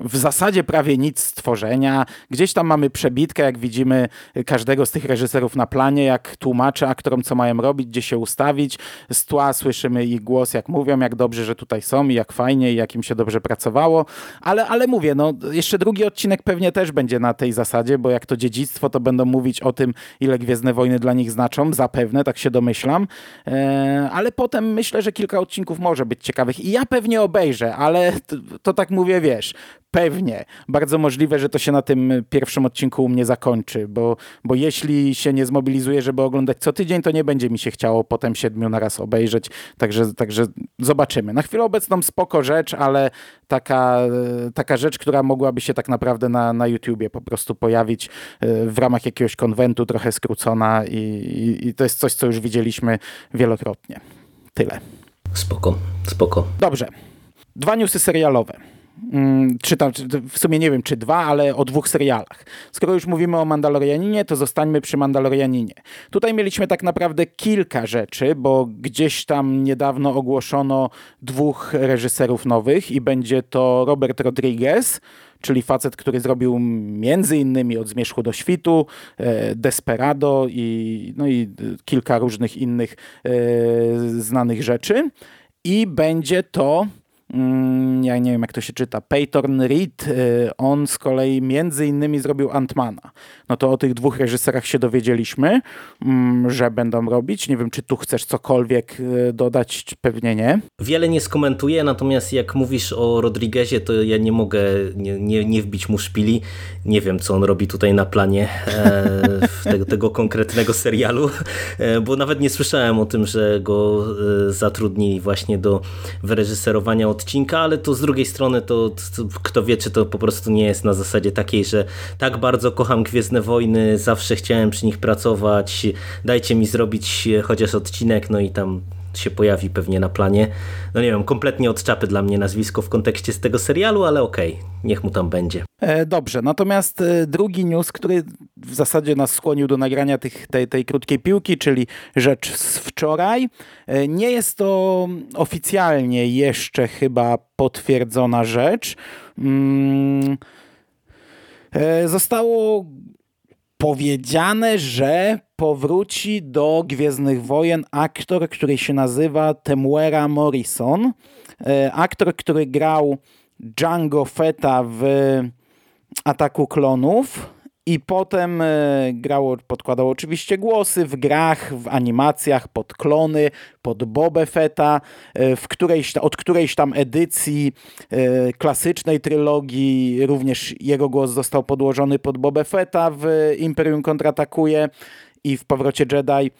w zasadzie prawie nic stworzenia. Gdzieś tam mamy przebitkę, jak widzimy każdego z tych reżyserów na planie, jak tłumaczy aktorom, co mają robić, gdzie się ustawić. Z tła słyszymy ich głos, jak mówią, jak dobrze, że tutaj są i jak fajnie i jak im się dobrze pracowało. Ale, ale mówię, no jeszcze drugi odcinek pewnie też będzie na tej zasadzie, bo jak to dziedzictwo, to będą mówić o tym, ile Gwiezdne Wojny dla nich znaczą, zapewne, tak się domyślam. Eee, ale potem myślę, że kilka odcinków może być ciekawych i ja pewnie obejrzę, ale to, to tak mówię, wiesz, Pewnie. Bardzo możliwe, że to się na tym pierwszym odcinku u mnie zakończy, bo, bo jeśli się nie zmobilizuję, żeby oglądać co tydzień, to nie będzie mi się chciało potem siedmiu na raz obejrzeć. Także, także zobaczymy. Na chwilę obecną spoko rzecz, ale taka, taka rzecz, która mogłaby się tak naprawdę na, na YouTubie po prostu pojawić e, w ramach jakiegoś konwentu, trochę skrócona i, i, i to jest coś, co już widzieliśmy wielokrotnie. Tyle. Spoko, spoko. Dobrze. Dwa newsy serialowe. Mm, czy tam, w sumie nie wiem, czy dwa, ale o dwóch serialach. Skoro już mówimy o Mandalorianinie, to zostańmy przy Mandalorianinie. Tutaj mieliśmy tak naprawdę kilka rzeczy, bo gdzieś tam niedawno ogłoszono dwóch reżyserów nowych i będzie to Robert Rodriguez, czyli facet, który zrobił między innymi Od Zmierzchu do Świtu, e, Desperado i, no i kilka różnych innych e, znanych rzeczy. I będzie to ja nie wiem jak to się czyta, Peyton Reed, y, on z kolei między innymi zrobił Antmana. No to o tych dwóch reżyserach się dowiedzieliśmy, mm, że będą robić. Nie wiem, czy tu chcesz cokolwiek y, dodać, pewnie nie. Wiele nie skomentuję, natomiast jak mówisz o Rodriguezie, to ja nie mogę nie, nie, nie wbić mu szpili. Nie wiem, co on robi tutaj na planie e, tego, tego konkretnego serialu, e, bo nawet nie słyszałem o tym, że go e, zatrudnili właśnie do wyreżyserowania odcinka, ale to z drugiej strony to, to, kto wie, czy to po prostu nie jest na zasadzie takiej, że tak bardzo kocham Gwiezdne Wojny, zawsze chciałem przy nich pracować, dajcie mi zrobić chociaż odcinek, no i tam się pojawi pewnie na planie. No nie wiem, kompletnie od czapy dla mnie nazwisko w kontekście z tego serialu, ale okej, okay, niech mu tam będzie. E, dobrze, natomiast e, drugi news, który w zasadzie nas skłonił do nagrania tych, tej, tej krótkiej piłki, czyli rzecz z wczoraj. E, nie jest to oficjalnie jeszcze chyba potwierdzona rzecz. Mm, zostało powiedziane, że powróci do Gwiezdnych Wojen aktor, który się nazywa Temuera Morrison. E, aktor, który grał Django Feta w Ataku Klonów i potem e, grało, podkładał oczywiście głosy w grach, w animacjach pod klony, pod Boba Fetta, e, w którejś, od którejś tam edycji e, klasycznej trylogii również jego głos został podłożony pod Boba Fetta w Imperium kontratakuje i w Powrocie Jedi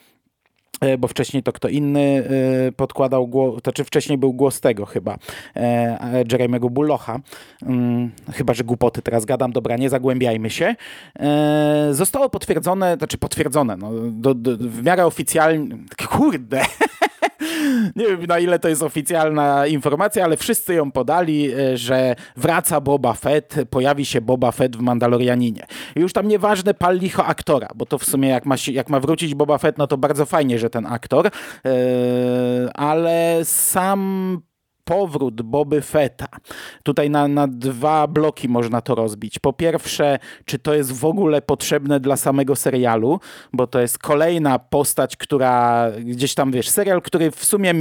bo wcześniej to kto inny e, podkładał głos, to czy wcześniej był głos tego chyba, e, Jeremy'ego Bullocha. Mm, chyba, że głupoty teraz gadam, dobra, nie zagłębiajmy się. Zostało potwierdzone, znaczy potwierdzone, no, do, do, w miarę oficjalnie, kurde, *laughs* *laughs* nie wiem na ile to jest oficjalna informacja, ale wszyscy ją podali, e, że wraca Boba Fett, pojawi się Boba Fett w Mandalorianinie. I już tam nieważne pal licho aktora, bo to w sumie jak ma, jak ma wrócić Boba Fett, no to bardzo fajnie, że ten aktor, yy, ale sam powrót Boby Feta. Tutaj na, na dwa bloki można to rozbić. Po pierwsze, czy to jest w ogóle potrzebne dla samego serialu, bo to jest kolejna postać, która gdzieś tam, wiesz, serial, który w sumie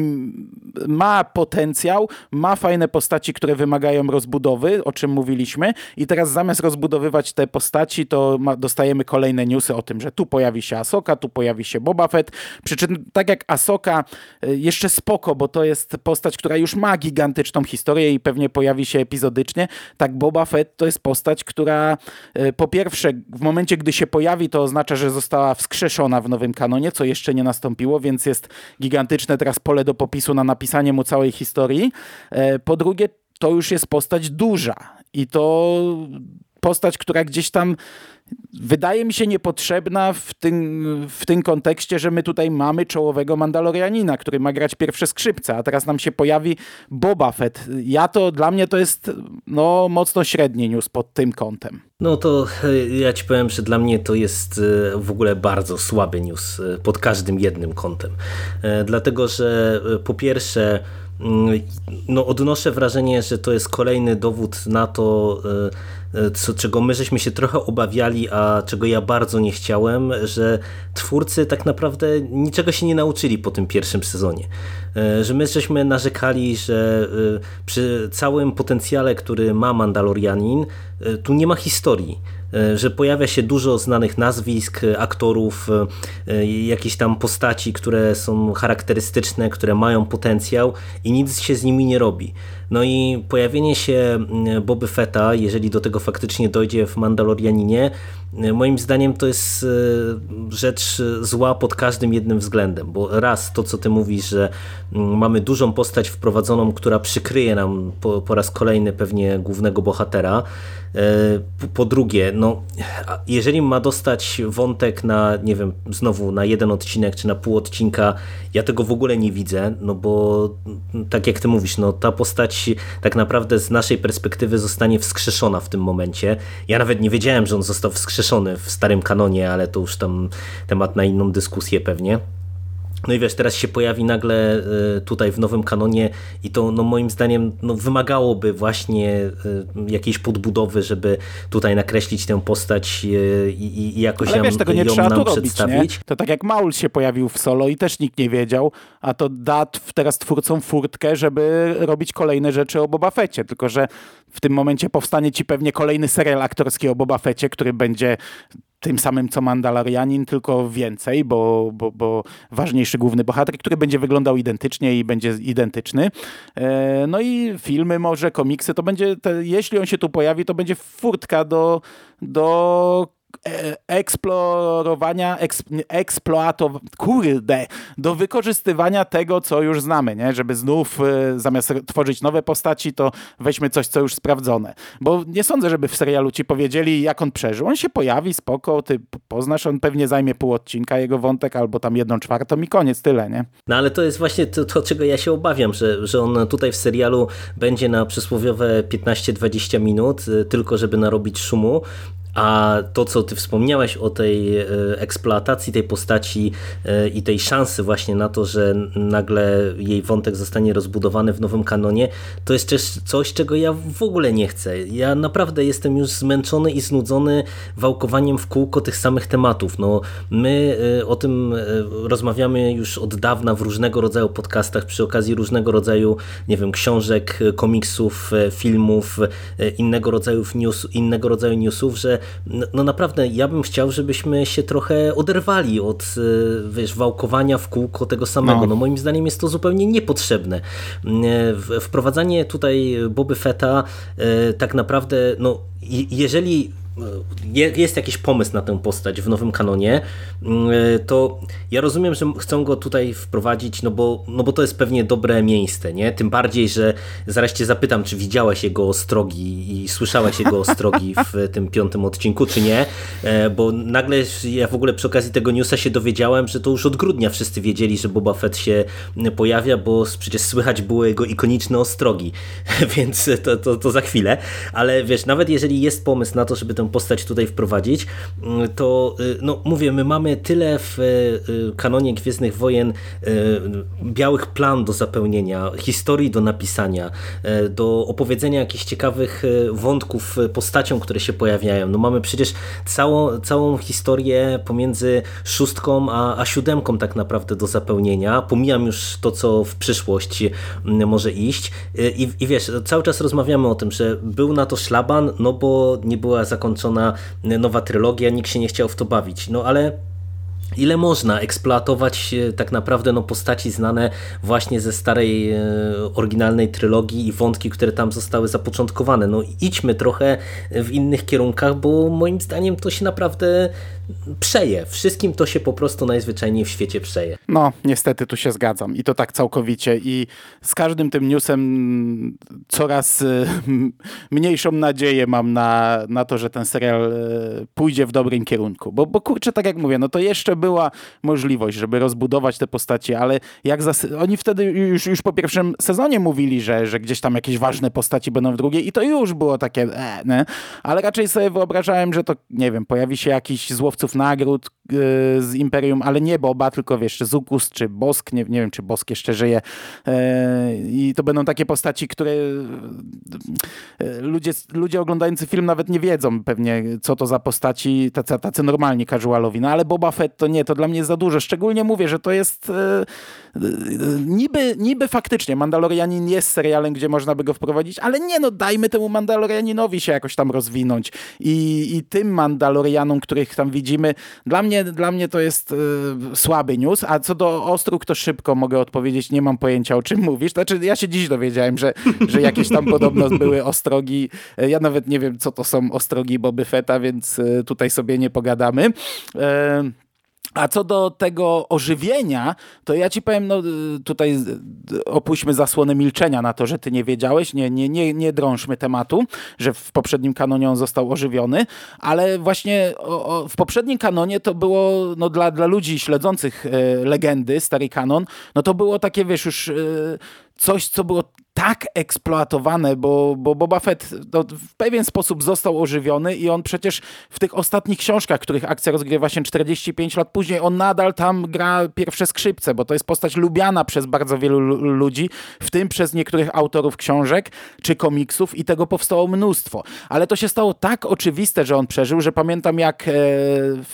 ma potencjał, ma fajne postaci, które wymagają rozbudowy, o czym mówiliśmy i teraz zamiast rozbudowywać te postaci, to ma, dostajemy kolejne newsy o tym, że tu pojawi się Asoka, tu pojawi się Boba Fett, przy czym tak jak Asoka y, jeszcze spoko, bo to jest postać, która już ma gigantyczną historię i pewnie pojawi się epizodycznie. Tak Boba Fett to jest postać, która e, po pierwsze w momencie, gdy się pojawi, to oznacza, że została wskrzeszona w nowym kanonie, co jeszcze nie nastąpiło, więc jest gigantyczne teraz pole do popisu na napisanie mu całej historii. E, po drugie, to już jest postać duża i to postać, która gdzieś tam wydaje mi się niepotrzebna w tym, w tym kontekście, że my tutaj mamy czołowego Mandalorianina, który ma grać pierwsze skrzypce, a teraz nam się pojawi Boba Fett. Ja to, dla mnie to jest no, mocno średni news pod tym kątem. No to e, ja ci powiem, że dla mnie to jest e, w ogóle bardzo słaby news e, pod każdym jednym kątem. Dlatego, że po pierwsze no odnoszę wrażenie, że to jest kolejny dowód na to, co, czego my żeśmy się trochę obawiali, a czego ja bardzo nie chciałem, że twórcy tak naprawdę niczego się nie nauczyli po tym pierwszym sezonie. E, że my żeśmy narzekali, że e, przy całym potencjale, który ma Mandalorianin, e, tu nie ma historii że pojawia się dużo znanych nazwisk, aktorów, jakieś tam postaci, które są charakterystyczne, które mają potencjał i nic się z nimi nie robi. No i pojawienie się mm, Boby Fetta, jeżeli do tego faktycznie dojdzie w Mandalorianinie, moim zdaniem to jest rzecz zła pod każdym jednym względem, bo raz to, co ty mówisz, że mm, mamy dużą postać wprowadzoną, która przykryje nam po, po raz kolejny pewnie głównego bohatera, E, po drugie, no, jeżeli ma dostać wątek na, nie wiem, znowu na jeden odcinek czy na pół odcinka, ja tego w ogóle nie widzę, no bo tak jak ty mówisz, no ta postać tak naprawdę z naszej perspektywy zostanie wskrzeszona w tym momencie. Ja nawet nie wiedziałem, że on został wskrzeszony w starym kanonie, ale to już tam temat na inną dyskusję pewnie. No i wiesz, teraz się pojawi nagle y, tutaj w nowym kanonie i to no moim zdaniem no, wymagałoby właśnie y, jakiejś podbudowy, żeby tutaj nakreślić tę postać y, i, i jakoś Ale wiesz, tego nie trzeba nam tu przedstawić. Robić, to tak jak Maul się pojawił w solo i też nikt nie wiedział, a to da teraz twórcom furtkę, żeby robić kolejne rzeczy o Boba Fecie, tylko że w tym momencie powstanie ci pewnie kolejny serial aktorski o Boba Fecie, który będzie tym samym co Mandalorianin, tylko więcej, bo, bo, bo ważniejszy główny bohater, który będzie wyglądał identycznie i będzie identyczny. E, no i filmy może, komiksy, to będzie, te, jeśli on się tu pojawi, to będzie furtka do, do E, eksplorowania, eksploatowania, kurde, do wykorzystywania tego, co już znamy, nie? żeby znów e, zamiast tworzyć nowe postaci, to weźmy coś, co już sprawdzone. Bo nie sądzę, żeby w serialu ci powiedzieli, jak on przeżył. On się pojawi, spoko, ty poznasz, on pewnie zajmie pół odcinka, jego wątek, albo tam jedną czwartą i koniec, tyle, nie? No ale to jest właśnie to, to czego ja się obawiam, że, że on tutaj w serialu będzie na przysłowiowe 15-20 minut, e, tylko żeby narobić szumu, a to, co ty wspomniałeś o tej e, eksploatacji tej postaci e, i tej szansy właśnie na to, że nagle jej wątek zostanie rozbudowany w nowym kanonie, to jest też coś, czego ja w ogóle nie chcę. Ja naprawdę jestem już zmęczony i znudzony wałkowaniem w kółko tych samych tematów. No, my e, o tym rozmawiamy już od dawna w różnego rodzaju podcastach, przy okazji różnego rodzaju, nie wiem, książek, komiksów, filmów, innego rodzaju, news, innego rodzaju newsów, że no, naprawdę ja bym chciał, żebyśmy się trochę oderwali od e, wiesz, wałkowania w kółko tego samego. No. no moim zdaniem jest to zupełnie niepotrzebne. E, wprowadzanie tutaj Boby Fetta e, tak naprawdę, no jeżeli jest jakiś pomysł na tę postać w nowym kanonie, mm, to ja rozumiem, że chcą go tutaj wprowadzić, no bo, no bo to jest pewnie dobre miejsce, nie? Tym bardziej, że zaraz cię zapytam, czy widziałeś jego ostrogi i słyszałaś jego ostrogi w *laughs* tym piątym odcinku, czy nie, e, bo nagle ja w ogóle przy okazji tego newsa się dowiedziałem, że to już od grudnia wszyscy wiedzieli, że Boba Fett się pojawia, bo przecież słychać były jego ikoniczne ostrogi, *laughs* więc to, to, to za chwilę, ale wiesz, nawet jeżeli jest pomysł na to, żeby tę postać tutaj wprowadzić, to y, no mówię, my mamy tyle w y, kanonie Gwiezdnych Wojen y, białych plan do zapełnienia, historii do napisania, do opowiedzenia jakichś ciekawych wątków postaciom, które się pojawiają. No mamy przecież całą, całą historię pomiędzy szóstką a, a siódemką tak naprawdę do zapełnienia. Pomijam już to, co w przyszłość może iść. I, I wiesz, cały czas rozmawiamy o tym, że był na to szlaban, no bo nie była zakończona nowa trylogia, nikt się nie chciał w to bawić. No ale Ile można eksploatować e, tak naprawdę no, postaci znane właśnie ze starej, e, oryginalnej trylogii i wątki, które tam zostały zapoczątkowane. No idźmy trochę w innych kierunkach, bo moim zdaniem to się naprawdę przeje. Wszystkim to się po prostu najzwyczajniej w świecie przeje. No, niestety tu się zgadzam i to tak całkowicie i z każdym tym newsem coraz e, *laughs* mniejszą nadzieję mam na, na to, że ten serial pójdzie w dobrym kierunku, bo, bo kurczę, tak jak mówię, no to jeszcze była możliwość, żeby rozbudować te postacie, ale jak oni wtedy już, już po pierwszym sezonie mówili, że, że gdzieś tam jakieś ważne postaci będą w drugiej i to już było takie, e, ale raczej sobie wyobrażałem, że to, nie wiem, pojawi się jakiś z auf zu z Imperium, ale nie Boba, tylko wiesz, Zukus czy Bosk, nie, nie wiem, czy Bosk jeszcze żyje yy, i to będą takie postaci, które yy, ludzie, ludzie oglądający film nawet nie wiedzą pewnie, co to za postaci, tacy, tacy normalni casualowi, no ale Boba Fett to nie, to dla mnie jest za dużo. Szczególnie mówię, że to jest e, e, niby, niby faktycznie Mandalorianin jest serialem, gdzie można by go wprowadzić, ale nie no, dajmy temu Mandalorianinowi się jakoś tam rozwinąć. I, i tym Mandalorianom, których tam widzimy, dla mnie mnie, dla mnie to jest y, słaby news, a co do Ostróg, to szybko mogę odpowiedzieć, nie mam pojęcia o czym mówisz. Znaczy, ja się dziś dowiedziałem, że, że jakieś tam podobno były ostrogi. Ja nawet nie wiem, co to są ostrogi Boby Fetta, więc y, tutaj sobie nie pogadamy. Y, a co do tego ożywienia, to ja ci powiem, no tutaj opuśćmy zasłonę milczenia na to, że ty nie wiedziałeś, nie, nie, nie, nie drążmy tematu, że w poprzednim kanonie on został ożywiony, ale właśnie o, o, w poprzednim kanonie to było no, dla, dla ludzi śledzących e, legendy, stary kanon, no to było takie, wiesz, już e, coś, co było tak eksploatowane, bo, bo Boba Fett no, w pewien sposób został ożywiony i on przecież w tych ostatnich książkach, których akcja rozgrywa się 45 lat później, on nadal tam gra pierwsze skrzypce, bo to jest postać lubiana przez bardzo wielu ludzi, w tym przez niektórych autorów książek czy komiksów i tego powstało mnóstwo. Ale to się stało tak oczywiste, że on przeżył, że pamiętam jak e,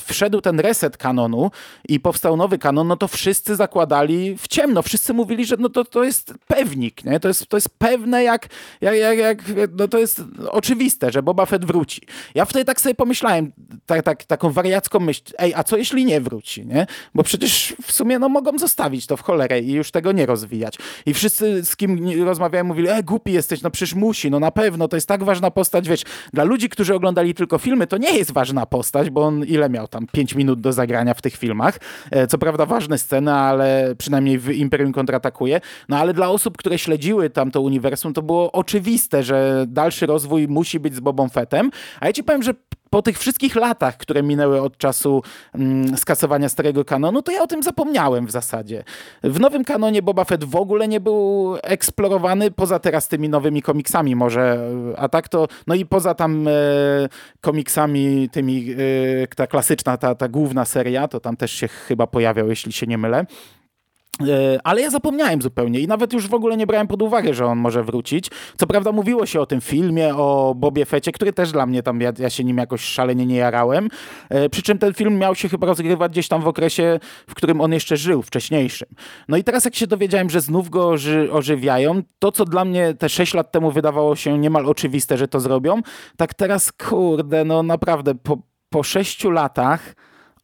wszedł ten reset kanonu i powstał nowy kanon, no to wszyscy zakładali w ciemno, wszyscy mówili, że no to, to jest pewnik, nie? To jest to jest pewne jak, jak, jak, jak, no to jest oczywiste, że Boba Fett wróci. Ja wtedy tak sobie pomyślałem, tak, tak, taką wariacką myśl, ej, a co jeśli nie wróci, nie? Bo przecież w sumie no mogą zostawić to w cholerę i już tego nie rozwijać. I wszyscy z kim rozmawiałem mówili, ej, głupi jesteś, no przecież musi, no na pewno, to jest tak ważna postać, wiesz, dla ludzi, którzy oglądali tylko filmy, to nie jest ważna postać, bo on ile miał tam? 5 minut do zagrania w tych filmach. E, co prawda ważne sceny, ale przynajmniej w Imperium kontratakuje. No ale dla osób, które śledziły tamto uniwersum, to było oczywiste, że dalszy rozwój musi być z Bobą Fettem. A ja ci powiem, że po tych wszystkich latach, które minęły od czasu mm, skasowania starego kanonu, to ja o tym zapomniałem w zasadzie. W nowym kanonie Boba Fett w ogóle nie był eksplorowany, poza teraz tymi nowymi komiksami może, a tak to, no i poza tam e, komiksami tymi, e, ta klasyczna, ta, ta główna seria, to tam też się chyba pojawiał, jeśli się nie mylę. E, ale ja zapomniałem zupełnie i nawet już w ogóle nie brałem pod uwagę, że on może wrócić. Co prawda mówiło się o tym filmie, o Bobie Fecie, który też dla mnie tam, ja, ja się nim jakoś szalenie nie jarałem. E, przy czym ten film miał się chyba rozgrywać gdzieś tam w okresie, w którym on jeszcze żył, wcześniejszym. No i teraz jak się dowiedziałem, że znów go oży, ożywiają, to co dla mnie te 6 lat temu wydawało się niemal oczywiste, że to zrobią, tak teraz kurde, no naprawdę po, po 6 latach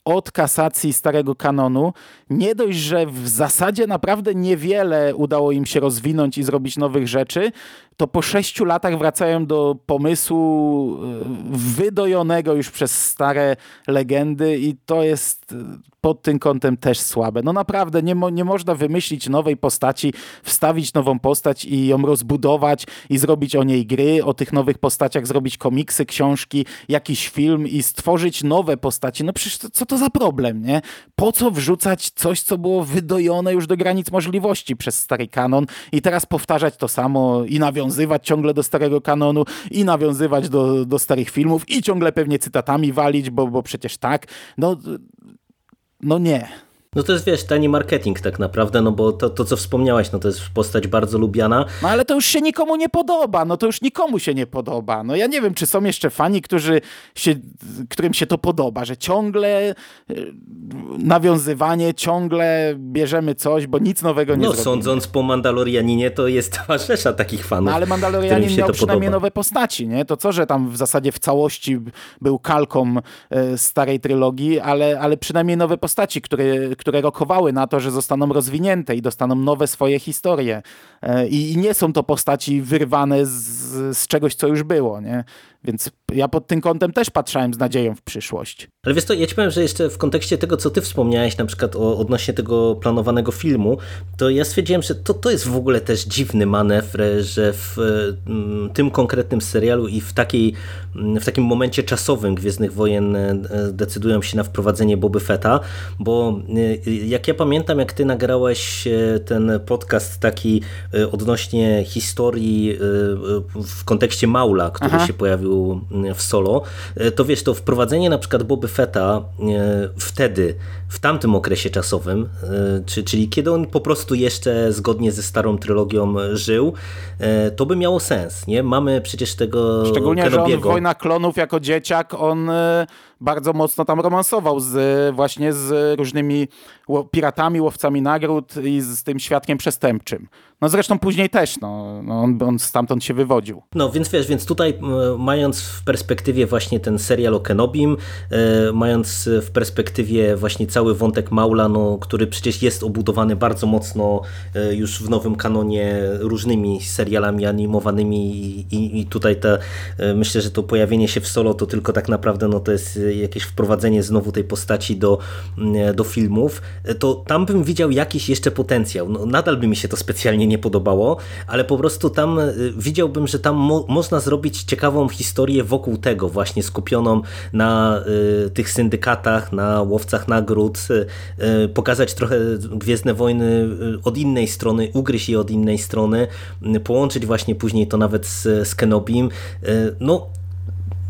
od kasacji starego kanonu. Nie dość, że w zasadzie naprawdę niewiele udało im się rozwinąć i zrobić nowych rzeczy, to po sześciu latach wracają do pomysłu e, wydojonego już przez stare legendy i to jest e, pod tym kątem też słabe. No naprawdę, nie, mo nie można wymyślić nowej postaci, wstawić nową postać i ją rozbudować i zrobić o niej gry, o tych nowych postaciach zrobić komiksy, książki, jakiś film i stworzyć nowe postaci. No przecież to, co to za problem, nie? Po co wrzucać coś, co było wydojone już do granic możliwości przez stary kanon i teraz powtarzać to samo i nawiązywać ciągle do starego kanonu i nawiązywać do, do starych filmów i ciągle pewnie cytatami walić, bo, bo przecież tak. No, no nie. No to jest, wiesz, tani marketing tak naprawdę, no bo to, to co wspomniałaś, no to jest postać bardzo lubiana. No ale to już się nikomu nie podoba, no to już nikomu się nie podoba. No ja nie wiem, czy są jeszcze fani, którzy się, którym się to podoba, że ciągle e, nawiązywanie, ciągle bierzemy coś, bo nic nowego nie No zrobimy. sądząc po Mandalorianinie, to jest *laughs* cała rzesza takich fanów. No ale Mandalorianin miał przynajmniej podoba. nowe postaci, nie? To co, że tam w zasadzie w całości był kalką e, starej trylogii, ale, ale przynajmniej nowe postaci, które które rokowały na to, że zostaną rozwinięte i dostaną nowe swoje historie. E, I nie są to postaci wyrwane z, z czegoś, co już było. Nie? Więc ja pod tym kątem też patrzyłem z nadzieją w przyszłość. Ale wiesz to, ja ci powiem, że jeszcze w kontekście tego, co ty wspomniałeś, na przykład o, odnośnie tego planowanego filmu, to ja stwierdziłem, że to, to jest w ogóle też dziwny manewr, że w m, tym konkretnym serialu i w, takiej, w takim momencie czasowym Gwiezdnych Wojen e, decydują się na wprowadzenie Boby Fetta, bo e, jak ja pamiętam, jak ty nagrałeś e, ten podcast taki odnośnie historii w kontekście Maula, który Aha. się pojawił w solo, e, to wiesz, to wprowadzenie na przykład Boby Fetta e, wtedy, w tamtym okresie czasowym, e, czyli kiedy on po prostu jeszcze zgodnie ze starą trylogią żył, to by miało sens, nie? Mamy przecież tego Szczególnie, Kenobiego. że on Wojna Klonów jako dzieciak, on bardzo mocno tam romansował z, właśnie z różnymi piratami, łowcami nagród i z tym świadkiem przestępczym. No zresztą później też, no, no on, on stamtąd się wywodził. No więc wiesz, więc tutaj mając w perspektywie właśnie ten serial o Kenobim, e, mając w perspektywie właśnie cały wątek Maula, no, który przecież jest obudowany bardzo mocno e, już w nowym kanonie różnymi serialami animowanymi i, i tutaj te, e, myślę, że to pojawienie się w solo to tylko tak naprawdę no, to jest jakieś wprowadzenie znowu tej postaci do, do filmów, to tam bym widział jakiś jeszcze potencjał. No, nadal by mi się to specjalnie nie podobało, ale po prostu tam widziałbym, że tam mo można zrobić ciekawą historię wokół tego, właśnie skupioną na y, tych syndykatach, na łowcach nagród, y, pokazać trochę Gwiezdne Wojny y, od innej strony, ugryźć je od innej strony, y, połączyć właśnie później to nawet z, z Kenobim. Y, no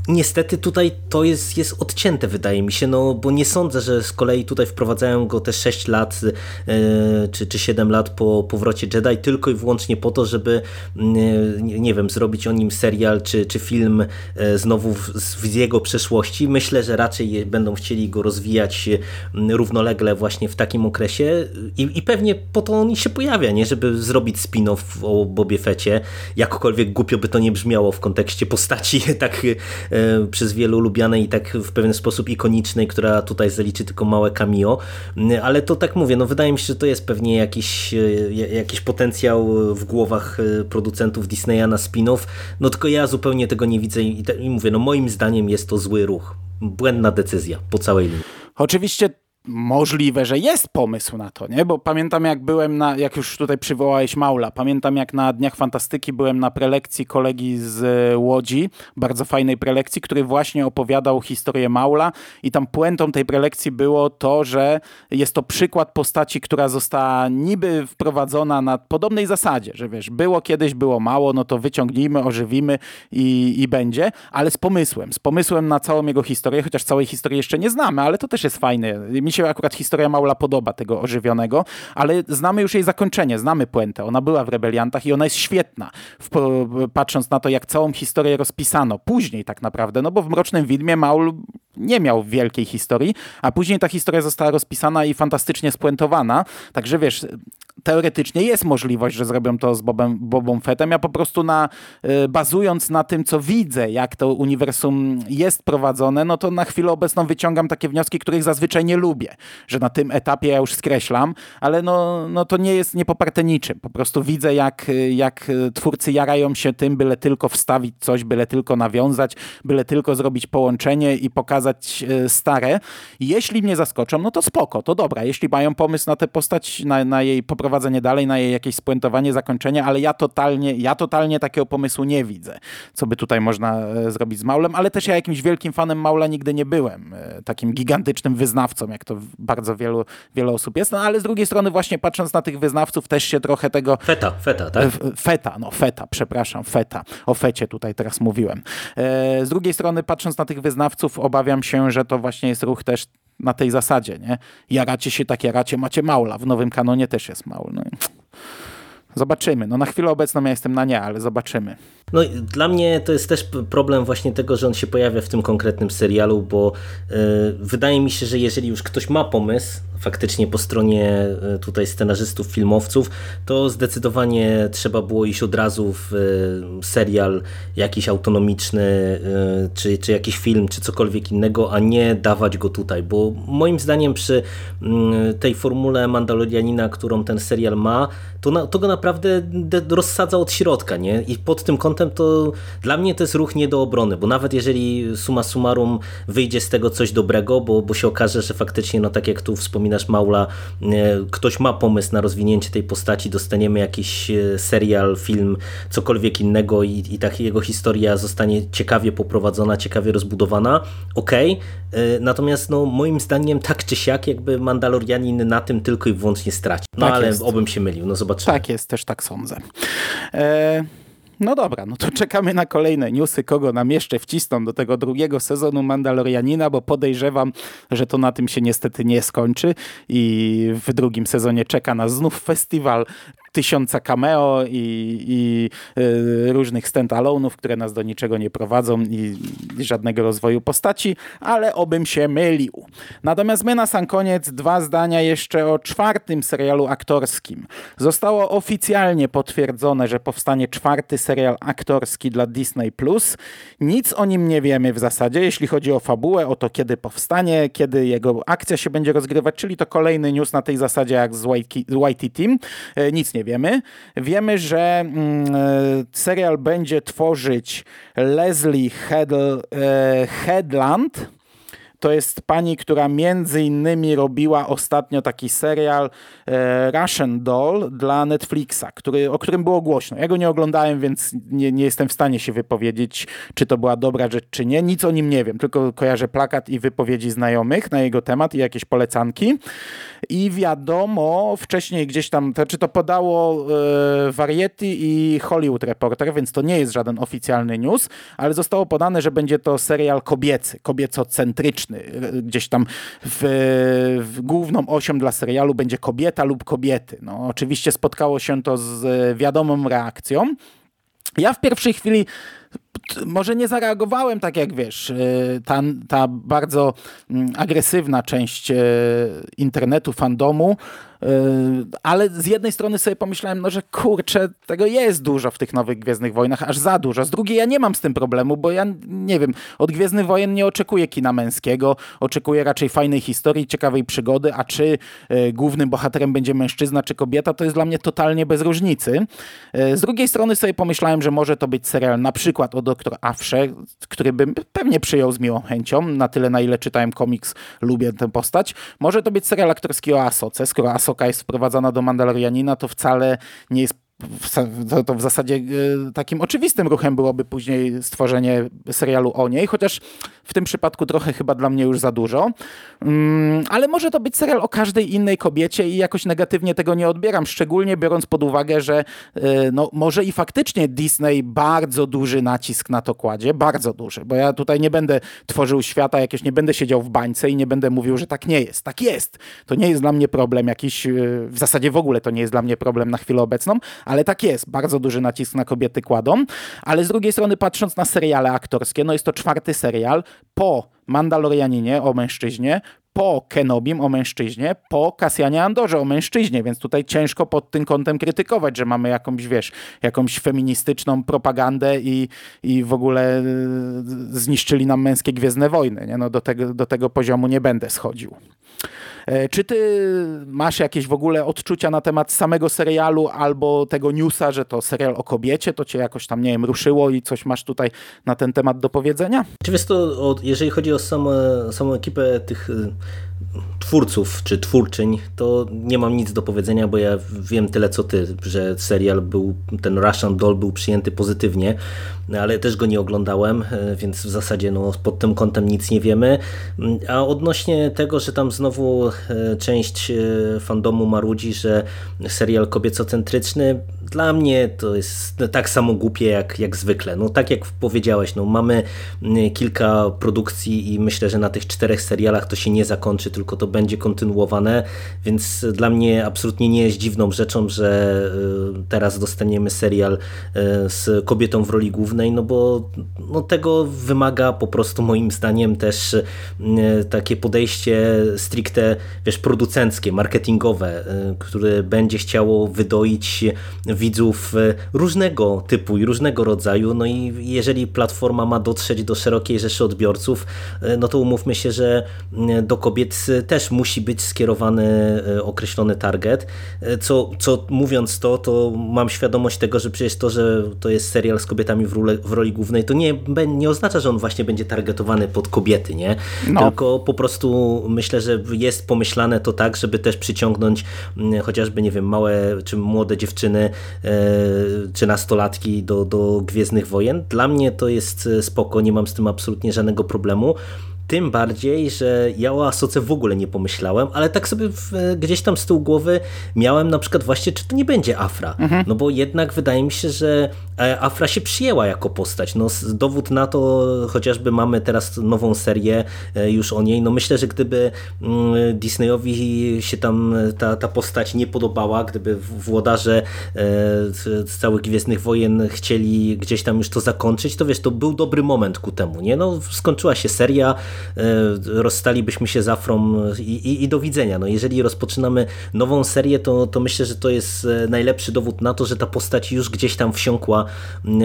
Niestety tutaj to jest, jest odcięte, wydaje mi się, no bo nie sądzę, że z kolei tutaj wprowadzają go te 6 lat yy, czy, czy 7 lat po powrocie Jedi tylko i wyłącznie po to, żeby yy, nie wiem, zrobić o nim serial czy, czy film yy, znowu z jego przeszłości. Myślę, że raczej będą chcieli go rozwijać równolegle właśnie w takim okresie i, i pewnie po to on się pojawia, nie? żeby zrobić spin-off o Bobie Fecie. Jakkolwiek głupio by to nie brzmiało w kontekście postaci *laughs* tak przez wielu lubianej i tak w pewien sposób ikonicznej, która tutaj zaliczy tylko małe cameo, mm, ale to tak mówię, no wydaje mi się, że to jest pewnie jakiś, e, jakiś potencjał w głowach e, producentów Disneya na spin-off, no tylko ja zupełnie tego nie widzę i, i mówię, no moim zdaniem jest to zły ruch, błędna decyzja po całej linii. Oczywiście możliwe, że jest pomysł na to, nie? Bo pamiętam jak byłem na, jak już tutaj przywołałeś Maula, pamiętam jak na Dniach Fantastyki byłem na prelekcji kolegi z Łodzi, bardzo fajnej prelekcji, który właśnie opowiadał historię Maula i tam puentą tej prelekcji było to, że jest to przykład postaci, która została niby wprowadzona na podobnej zasadzie, że wiesz, było kiedyś, było mało, no to wyciągnijmy, ożywimy i, i będzie, ale z pomysłem, z pomysłem na całą jego historię, chociaż całej historii jeszcze nie znamy, ale to też jest fajne. Mi się akurat historia Maula podoba, tego ożywionego, ale znamy już jej zakończenie, znamy puentę. Ona była w Rebeliantach i ona jest świetna, patrząc na to, jak całą historię rozpisano. Później tak naprawdę, no bo w Mrocznym Widmie Maul nie miał wielkiej historii, a później ta historia została rozpisana i fantastycznie spuentowana. Także wiesz, teoretycznie jest możliwość, że zrobią to z Bobem, Bobą Fettem. Ja po prostu na, y, bazując na tym, co widzę, jak to uniwersum jest prowadzone, no to na chwilę obecną wyciągam takie wnioski, których zazwyczaj nie lubię. Że na tym etapie ja już skreślam, ale no, no to nie jest niepoparte niczym. Po prostu widzę, jak, jak twórcy jarają się tym, byle tylko wstawić coś, byle tylko nawiązać, byle tylko zrobić połączenie i pokazać y, stare. Jeśli mnie zaskoczą, no to spoko, to dobra. Jeśli mają pomysł na tę postać, na, na jej poprowadzenie prowadzenie dalej, na jej jakieś spuentowanie, zakończenie, ale ja totalnie, ja totalnie takiego pomysłu nie widzę, co by tutaj można e, zrobić z Maulem, ale też ja jakimś wielkim fanem Maula nigdy nie byłem, e, takim gigantycznym wyznawcą, jak to bardzo wielu, wiele osób jest, no ale z drugiej strony właśnie patrząc na tych wyznawców też się trochę tego... Feta, feta, tak? Feta, no feta, przepraszam, feta. O fecie tutaj teraz mówiłem. E, z drugiej strony patrząc na tych wyznawców obawiam się, że to właśnie jest ruch też na tej zasadzie, nie? Jaracie się tak, jaracie, macie maula. W nowym kanonie też jest maul. No Zobaczymy. No na chwilę obecną ja jestem na nie, ale zobaczymy. No dla mnie to jest też problem właśnie tego, że on się pojawia w tym konkretnym serialu, bo yy, wydaje mi się, że jeżeli już ktoś ma pomysł faktycznie po stronie e, tutaj scenarzystów, filmowców, to zdecydowanie trzeba było iść od razu w e, serial jakiś autonomiczny, e, czy, czy jakiś film, czy cokolwiek innego, a nie dawać go tutaj, bo moim zdaniem przy mm, tej formule Mandalorianina, którą ten serial ma, to, na, to go naprawdę rozsadza od środka, nie? I pod tym kątem to dla mnie to jest ruch nie do obrony, bo nawet jeżeli suma summarum wyjdzie z tego coś dobrego, bo, bo się okaże, że faktycznie, no tak jak tu wspominasz Maula, e, ktoś ma pomysł na rozwinięcie tej postaci, dostaniemy jakiś e, serial, film, cokolwiek innego i, i ta jego historia zostanie ciekawie poprowadzona, ciekawie rozbudowana, okej, okay. natomiast no, moim zdaniem tak czy siak jakby Mandalorianin na tym tylko i wyłącznie straci. No tak ale jest. obym się mylił, no Tak jest, też tak sądzę. E No dobra, no to czekamy na kolejne newsy, kogo nam jeszcze wcisną do tego drugiego sezonu Mandalorianina, bo podejrzewam, że to na tym się niestety nie skończy i w drugim sezonie czeka nas znów festiwal tysiąca cameo i, i y, różnych stand-alone'ów, które nas do niczego nie prowadzą i, żadnego rozwoju postaci, ale obym się mylił. Natomiast my na sam koniec dwa zdania jeszcze o czwartym serialu aktorskim. Zostało oficjalnie potwierdzone, że powstanie czwarty serial aktorski dla Disney+. Nic o nim nie wiemy w zasadzie, jeśli chodzi o fabułę, o to kiedy powstanie, kiedy jego akcja się będzie rozgrywać, czyli to kolejny news na tej zasadzie jak z YT Team. E, nic nie wiemy. Wiemy, że mm, e, serial będzie tworzyć Leslie Headl, e, Headland, to jest pani, która między innymi robiła ostatnio taki serial e, Russian Doll dla Netflixa, który, o którym było głośno. Ja go nie oglądałem, więc nie, nie jestem w stanie się wypowiedzieć, czy to była dobra rzecz, czy nie. Nic o nim nie wiem, tylko kojarzę plakat i wypowiedzi znajomych na jego temat i jakieś polecanki. I wiadomo, wcześniej gdzieś tam, to, czy to podało e, Variety i Hollywood Reporter, więc to nie jest żaden oficjalny news, ale zostało podane, że będzie to serial kobiecy, kobiecocentryczny gdzieś tam w, w główną osią dla serialu będzie kobieta lub kobiety. No, oczywiście spotkało się to z wiadomą reakcją. Ja w pierwszej chwili może nie zareagowałem tak jak wiesz, y, ta, ta bardzo mm, agresywna część y, internetu, fandomu, ale z jednej strony sobie pomyślałem, no że kurczę, tego jest dużo w tych nowych Gwiezdnych Wojnach, aż za dużo. Z drugiej ja nie mam z tym problemu, bo ja nie wiem, od Gwiezdnych Wojen nie oczekuję kina męskiego, oczekuję raczej fajnej historii, ciekawej przygody, a czy głównym bohaterem będzie mężczyzna czy kobieta, to jest dla mnie totalnie bez różnicy. Z drugiej strony sobie pomyślałem, że może to być serial na przykład o doktor Afrze, który bym pewnie przyjął z miłą chęcią, na tyle na ile czytałem komiks, lubię tę postać. Może to być serial aktorski o Asoce, skoro Asoka jest wprowadzana do Mandalorianina, to wcale nie jest to, to w zasadzie e, takim oczywistym ruchem byłoby później stworzenie serialu o niej, chociaż w tym przypadku trochę chyba dla mnie już za dużo. Mm, ale może to być serial o każdej innej kobiecie i jakoś negatywnie tego nie odbieram, szczególnie biorąc pod uwagę, że e, no, może i faktycznie Disney bardzo duży nacisk na to kładzie, bardzo duży, bo ja tutaj nie będę tworzył świata jakieś, nie będę siedział w bańce i nie będę mówił, że tak nie jest. Tak jest. To nie jest dla mnie problem jakiś, e, w zasadzie w ogóle to nie jest dla mnie problem na chwilę obecną, ale tak jest, bardzo duży nacisk na kobiety kładą, ale z drugiej strony patrząc na seriale aktorskie, no jest to czwarty serial po Mandalorianinie o mężczyźnie, po Kenobim o mężczyźnie, po Kasjanie Andorze o mężczyźnie, więc tutaj ciężko pod tym kątem krytykować, że mamy jakąś, wiesz, jakąś feministyczną propagandę i, i w ogóle y, zniszczyli nam męskie Gwiezdne Wojny. Nie? No do, tego, do tego poziomu nie będę schodził. E, czy ty masz jakieś w ogóle odczucia na temat samego serialu albo tego newsa, że to serial o kobiecie, to cię jakoś tam, nie wiem, ruszyło i coś masz tutaj na ten temat do powiedzenia? Czy wiesz to, jeżeli chodzi o samą, samą ekipę tych twórców czy twórczyń, to nie mam nic do powiedzenia, bo ja wiem tyle co ty, że serial był, ten Russian Doll był przyjęty pozytywnie, ale też go nie oglądałem, e, więc w zasadzie no, pod tym kątem nic nie wiemy. A odnośnie tego, że tam znowu e, część e, fandomu marudzi, że serial kobiecocentryczny, dla mnie to jest tak samo głupie jak, jak zwykle. No tak jak powiedziałeś, no, mamy kilka produkcji i myślę, że na tych czterech serialach to się nie zakończy, tylko to będzie kontynuowane, więc dla mnie absolutnie nie jest dziwną rzeczą, że teraz dostaniemy serial z kobietą w roli głównej no bo no tego wymaga po prostu moim zdaniem też e, takie podejście stricte, wiesz, producenckie, marketingowe, które będzie chciało wydoić widzów różnego typu i różnego rodzaju, no i jeżeli platforma ma dotrzeć do szerokiej rzeszy odbiorców, no to umówmy się, że do kobiet też musi być skierowany określony target, co, co mówiąc to, to mam świadomość tego, że przecież to, że to jest serial z kobietami w, w roli głównej, to nie, nie oznacza, że on właśnie będzie targetowany pod kobiety, nie? No. Tylko po prostu myślę, że jest pomyślane to tak, żeby też przyciągnąć mm, chociażby, nie wiem, małe czy młode dziewczyny e, czy nastolatki do, do Gwiezdnych Wojen. Dla mnie to jest e, spoko, nie mam z tym absolutnie żadnego problemu. Tym bardziej, że ja o Asoce w ogóle nie pomyślałem, ale tak sobie w, gdzieś tam z tyłu głowy miałem na przykład właśnie, czy to nie będzie Afra. Mhm. No bo jednak wydaje mi się, że Afra się przyjęła jako postać. No, dowód na to chociażby mamy teraz nową serię e, już o niej. No myślę, że gdyby mm, Disneyowi się tam ta, ta postać nie podobała, gdyby włodarze z całych Gwiezdnych Wojen chcieli gdzieś tam już to zakończyć, to wiesz, to był dobry moment ku temu, nie? No skończyła się seria, rozstalibyśmy się z Afrą i, i, i do widzenia. No jeżeli rozpoczynamy nową serię, to, to myślę, że to jest najlepszy dowód na to, że ta postać już gdzieś tam wsiąkła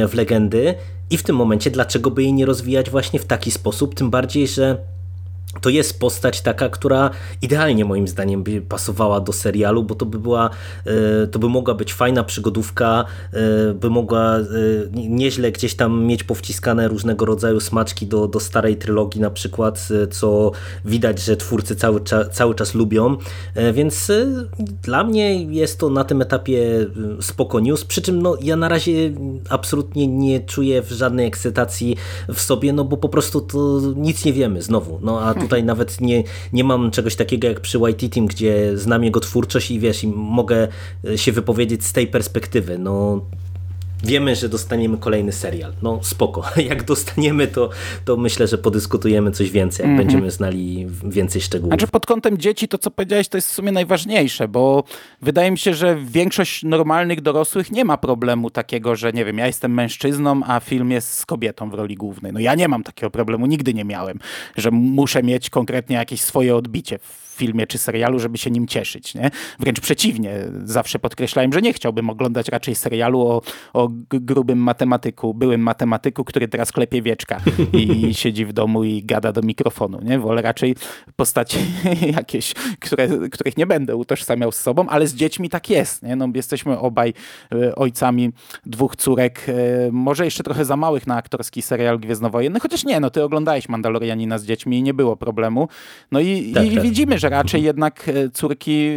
w legendy. I w tym momencie dlaczego by jej nie rozwijać właśnie w taki sposób, tym bardziej, że to jest postać taka, która idealnie moim zdaniem by pasowała do serialu, bo to by była, e, to by mogła być fajna przygodówka, e, by mogła e, nieźle gdzieś tam mieć powciskane różnego rodzaju smaczki do, do starej trylogii na przykład, co widać, że twórcy cały, cały czas lubią, więc dla mnie jest to na tym etapie spoko news, przy czym no, ja na razie absolutnie nie czuję żadnej ekscytacji w sobie, no bo po prostu to nic nie wiemy znowu, no a tutaj nawet nie, nie mam czegoś takiego jak przy YT Team, gdzie znam jego twórczość i wiesz, i mogę się wypowiedzieć z tej perspektywy. No, wiemy, że dostaniemy kolejny serial. No spoko. *laughs* Jak dostaniemy, to, to myślę, że podyskutujemy coś więcej, jak mm -hmm. będziemy znali więcej szczegółów. Znaczy pod kątem dzieci to, co powiedziałeś, to jest w sumie najważniejsze, bo wydaje mi się, że większość normalnych dorosłych nie ma problemu takiego, że nie wiem, ja jestem mężczyzną, a film jest z kobietą w roli głównej. No ja nie mam takiego problemu, nigdy nie miałem, że muszę mieć konkretnie jakieś swoje odbicie filmie czy serialu, żeby się nim cieszyć. Nie? Wręcz przeciwnie, zawsze podkreślałem, że nie chciałbym oglądać raczej serialu o, o grubym matematyku, byłym matematyku, który teraz klepie wieczka i, *laughs* i siedzi w domu i gada do mikrofonu. Nie? Wolę raczej postaci *laughs* jakieś, które, których nie będę utożsamiał z sobą, ale z dziećmi tak jest. Nie? No, jesteśmy obaj e, ojcami dwóch córek, e, może jeszcze trochę za małych na aktorski serial Gwiezdnowojenny, chociaż nie, no ty oglądałeś Mandalorianina z dziećmi i nie było problemu. No i, tak, i tak. widzimy, że raczej jednak e, córki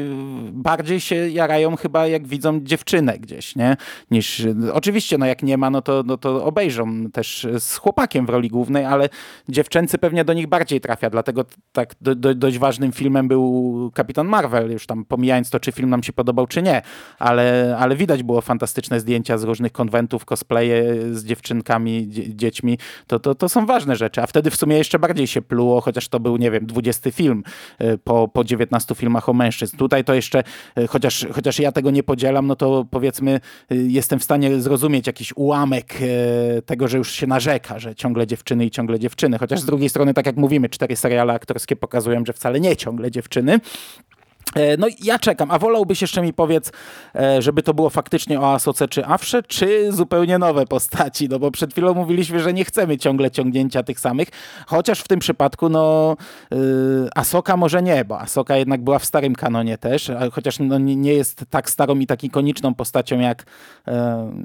bardziej się jarają chyba jak widzą dziewczynę gdzieś, nie? Niż, oczywiście, no jak nie ma, no to, no to obejrzą też z chłopakiem w roli głównej, ale dziewczęcy pewnie do nich bardziej trafia, dlatego tak do, do, dość ważnym filmem był Kapitan Marvel, już tam pomijając to, czy film nam się podobał, czy nie, ale, ale widać było fantastyczne zdjęcia z różnych konwentów, cosplaye z dziewczynkami, dziećmi, to, to, to są ważne rzeczy, a wtedy w sumie jeszcze bardziej się pluło, chociaż to był, nie wiem, 20 film e, po po, 19 filmach o mężczyzn. Tutaj to jeszcze, e, chociaż, chociaż ja tego nie podzielam, no to powiedzmy e, jestem w stanie zrozumieć jakiś ułamek e, tego, że już się narzeka, że ciągle dziewczyny i ciągle dziewczyny. Chociaż z drugiej strony, tak jak mówimy, cztery seriale aktorskie pokazują, że wcale nie ciągle dziewczyny. E, no ja czekam, a wolałbyś jeszcze mi powiedz, e, żeby to było faktycznie o Asoce czy Awsze, czy zupełnie nowe postaci, no bo przed chwilą mówiliśmy, że nie chcemy ciągle ciągnięcia tych samych, chociaż w tym przypadku no Asoka może nie, bo Asoka jednak była w starym kanonie też, chociaż no, nie jest tak starą i tak ikoniczną postacią jak,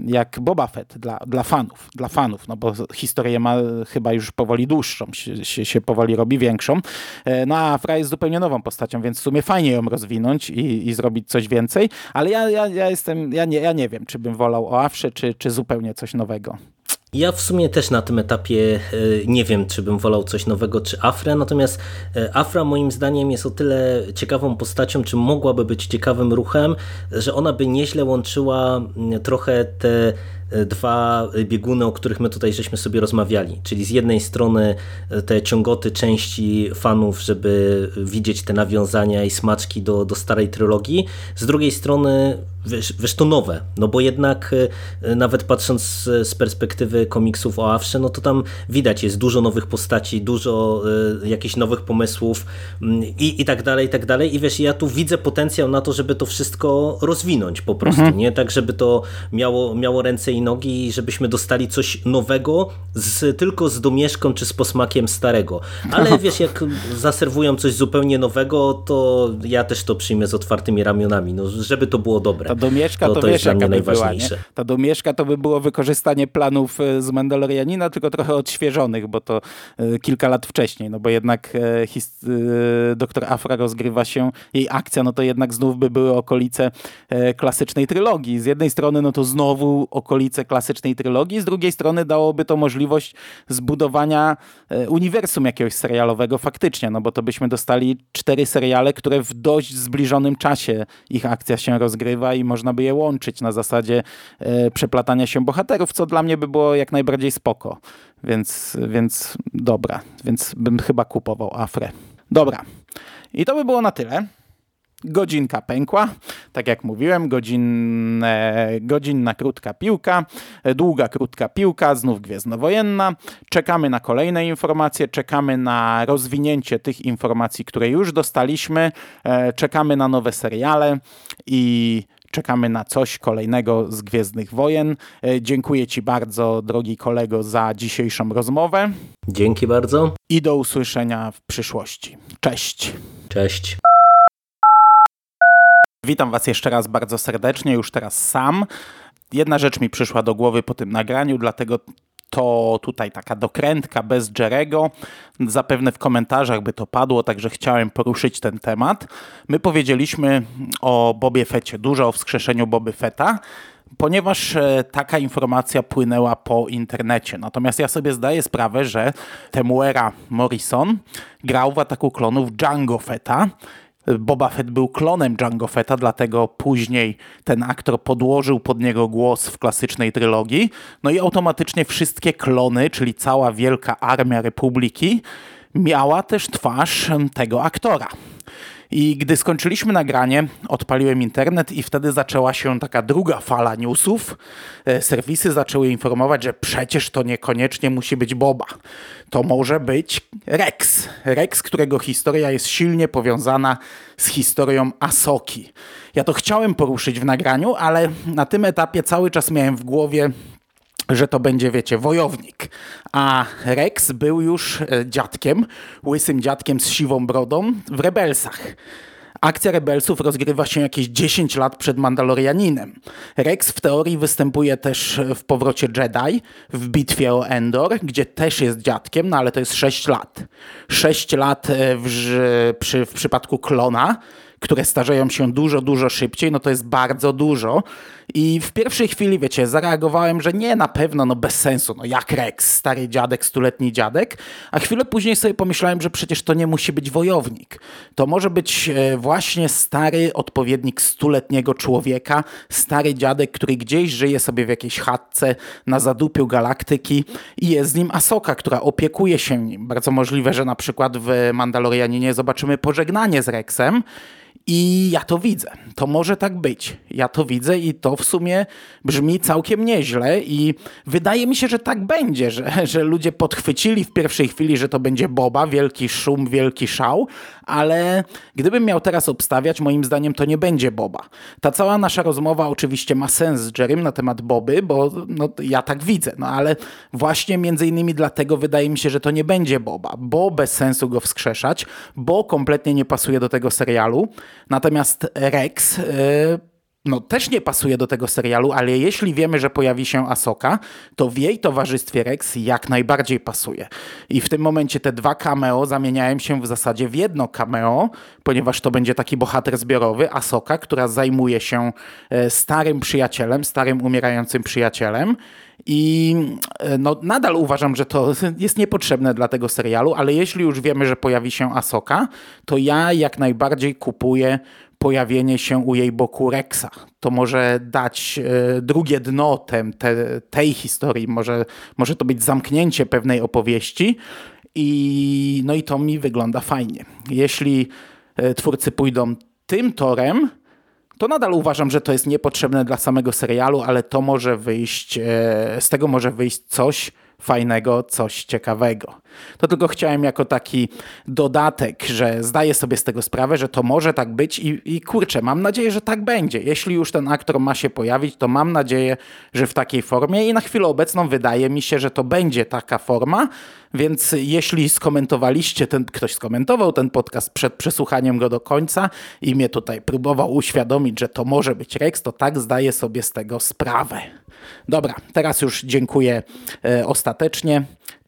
jak Boba Fett dla, dla fanów, dla fanów, no bo historię ma chyba już powoli dłuższą, się, się, powoli robi większą, no a Afra jest zupełnie nową postacią, więc w sumie fajnie ją rozwinąć i, i zrobić coś więcej, ale ja, ja, ja jestem, ja nie, ja nie wiem, czy bym wolał o Afrze, czy, czy zupełnie coś nowego. Ja w sumie też na tym etapie e, nie wiem, czy bym wolał coś nowego, czy Afrę, natomiast e, Afra moim zdaniem jest o tyle ciekawą postacią, czy mogłaby być ciekawym ruchem, że ona by nieźle łączyła trochę te dwa bieguny, o których my tutaj żeśmy sobie rozmawiali. Czyli z jednej strony te ciągoty części fanów, żeby widzieć te nawiązania i smaczki do, do starej trylogii, z drugiej strony wiesz, wiesz, to nowe, no bo jednak e, nawet patrząc z perspektywy komiksów o Awsze, no to tam widać, jest dużo nowych postaci, dużo y, jakichś nowych pomysłów mm, i, i tak dalej, i tak dalej i wiesz, ja tu widzę potencjał na to, żeby to wszystko rozwinąć po prostu, mhm. nie? Tak, żeby to miało, miało ręce i nogi i żebyśmy dostali coś nowego z, tylko z domieszką czy z posmakiem starego, ale *laughs* wiesz, jak zaserwują coś zupełnie nowego, to ja też to przyjmę z otwartymi ramionami, no żeby to było dobre. Ta domieszka to, to, to wiesz, jaka by była, nie? Ta domieszka to by było wykorzystanie planów e, z Mandalorianina, tylko trochę odświeżonych, bo to e, kilka lat wcześniej, no bo jednak e, doktor Afra rozgrywa się, jej akcja, no to jednak znów by były okolice klasycznej trylogii. Z jednej strony, no to znowu okolice klasycznej trylogii, z drugiej strony dałoby to możliwość zbudowania e, uniwersum jakiegoś serialowego faktycznie, no bo to byśmy dostali cztery seriale, które w dość zbliżonym czasie ich akcja się rozgrywa i można by je łączyć na zasadzie e, przeplatania się bohaterów, co dla mnie by było jak najbardziej spoko. Więc, więc dobra, więc bym chyba kupował Afrę. Dobra. I to by było na tyle. Godzinka pękła, tak jak mówiłem, godzinne, godzinna krótka piłka, długa krótka piłka, znów gwiezdnowojenna. Czekamy na kolejne informacje, czekamy na rozwinięcie tych informacji, które już dostaliśmy, e, czekamy na nowe seriale i czekamy na coś kolejnego z Gwiezdnych Wojen. E, dziękuję Ci bardzo, drogi kolego, za dzisiejszą rozmowę. Dzięki bardzo. I do usłyszenia w przyszłości. Cześć. Cześć. Witam Was jeszcze raz bardzo serdecznie, już teraz sam. Jedna rzecz mi przyszła do głowy po tym nagraniu, dlatego to tutaj taka dokrętka bez Jerego. Zapewne w komentarzach by to padło, także chciałem poruszyć ten temat. My powiedzieliśmy o Bobie Fecie, dużo o wskrzeszeniu Boby Feta, ponieważ e, taka informacja płynęła po internecie. Natomiast ja sobie zdaję sprawę, że Temuera Morrison grał w ataku klonów Django Feta Boba Fett był klonem Django Fetta, dlatego później ten aktor podłożył pod niego głos w klasycznej trylogii. No i automatycznie wszystkie klony, czyli cała wielka armia Republiki, miała też twarz tego aktora. I gdy skończyliśmy nagranie, odpaliłem internet i wtedy zaczęła się taka druga fala newsów. E, serwisy zaczęły informować, że przecież to niekoniecznie musi być Boba. To może być Rex. Rex, którego historia jest silnie powiązana z historią Asoki. Ja to chciałem poruszyć w nagraniu, ale na tym etapie cały czas miałem w głowie że to będzie, wiecie, wojownik. A Rex był już e, dziadkiem, łysym dziadkiem z siwą brodą w Rebelsach. Akcja Rebelsów rozgrywa się jakieś 10 lat przed Mandalorianinem. Rex w teorii występuje też w powrocie Jedi, w bitwie o Endor, gdzie też jest dziadkiem, no ale to jest 6 lat. 6 lat e, w, przy, w przypadku klona które starzeją się dużo, dużo szybciej, no to jest bardzo dużo. I w pierwszej chwili, wiecie, zareagowałem, że nie, na pewno, no bez sensu, no jak Rex, stary dziadek, stuletni dziadek, a chwilę później sobie pomyślałem, że przecież to nie musi być wojownik. To może być e, właśnie stary odpowiednik stuletniego człowieka, stary dziadek, który gdzieś żyje sobie w jakiejś chatce na zadupiu galaktyki i jest z nim Asoka, która opiekuje się nim. Bardzo możliwe, że na przykład w Mandalorianinie zobaczymy pożegnanie z Rexem, i ja to widzę. To może tak być. Ja to widzę i to w sumie brzmi całkiem nieźle i wydaje mi się, że tak będzie, że, że ludzie podchwycili w pierwszej chwili, że to będzie Boba, wielki szum, wielki szał, ale gdybym miał teraz obstawiać, moim zdaniem to nie będzie Boba. Ta cała nasza rozmowa oczywiście ma sens z Jerrym na temat Boby, bo no, ja tak widzę, no ale właśnie między innymi dlatego wydaje mi się, że to nie będzie Boba, bo bez sensu go wskrzeszać, bo kompletnie nie pasuje do tego serialu. Natomiast Rex yy, no, też nie pasuje do tego serialu, ale jeśli wiemy, że pojawi się Asoka, to w jej towarzystwie Rex jak najbardziej pasuje. I w tym momencie te dwa cameo zamieniają się w zasadzie w jedno cameo, ponieważ to będzie taki bohater zbiorowy, Asoka, która zajmuje się e, starym przyjacielem, starym umierającym przyjacielem. I e, no, nadal uważam, że to *laughs* jest niepotrzebne dla tego serialu, ale jeśli już wiemy, że pojawi się Asoka, to ja jak najbardziej kupuję pojawienie się u jej boku Rexa. To może dać e, drugie dno tem, te, tej historii, może, może to być zamknięcie pewnej opowieści i no i to mi wygląda fajnie. Jeśli e, twórcy pójdą tym torem, to nadal uważam, że to jest niepotrzebne dla samego serialu, ale to może wyjść, e, z tego może wyjść coś, fajnego, coś ciekawego. To tylko chciałem jako taki dodatek, że zdaję sobie z tego sprawę, że to może tak być i, i kurczę, mam nadzieję, że tak będzie. Jeśli już ten aktor ma się pojawić, to mam nadzieję, że w takiej formie i na chwilę obecną wydaje mi się, że to będzie taka forma, więc jeśli skomentowaliście ten, ktoś skomentował ten podcast przed przesłuchaniem go do końca i mnie tutaj próbował uświadomić, że to może być Rex, to tak zdaję sobie z tego sprawę. Dobra, teraz już dziękuję e, ostatecznie.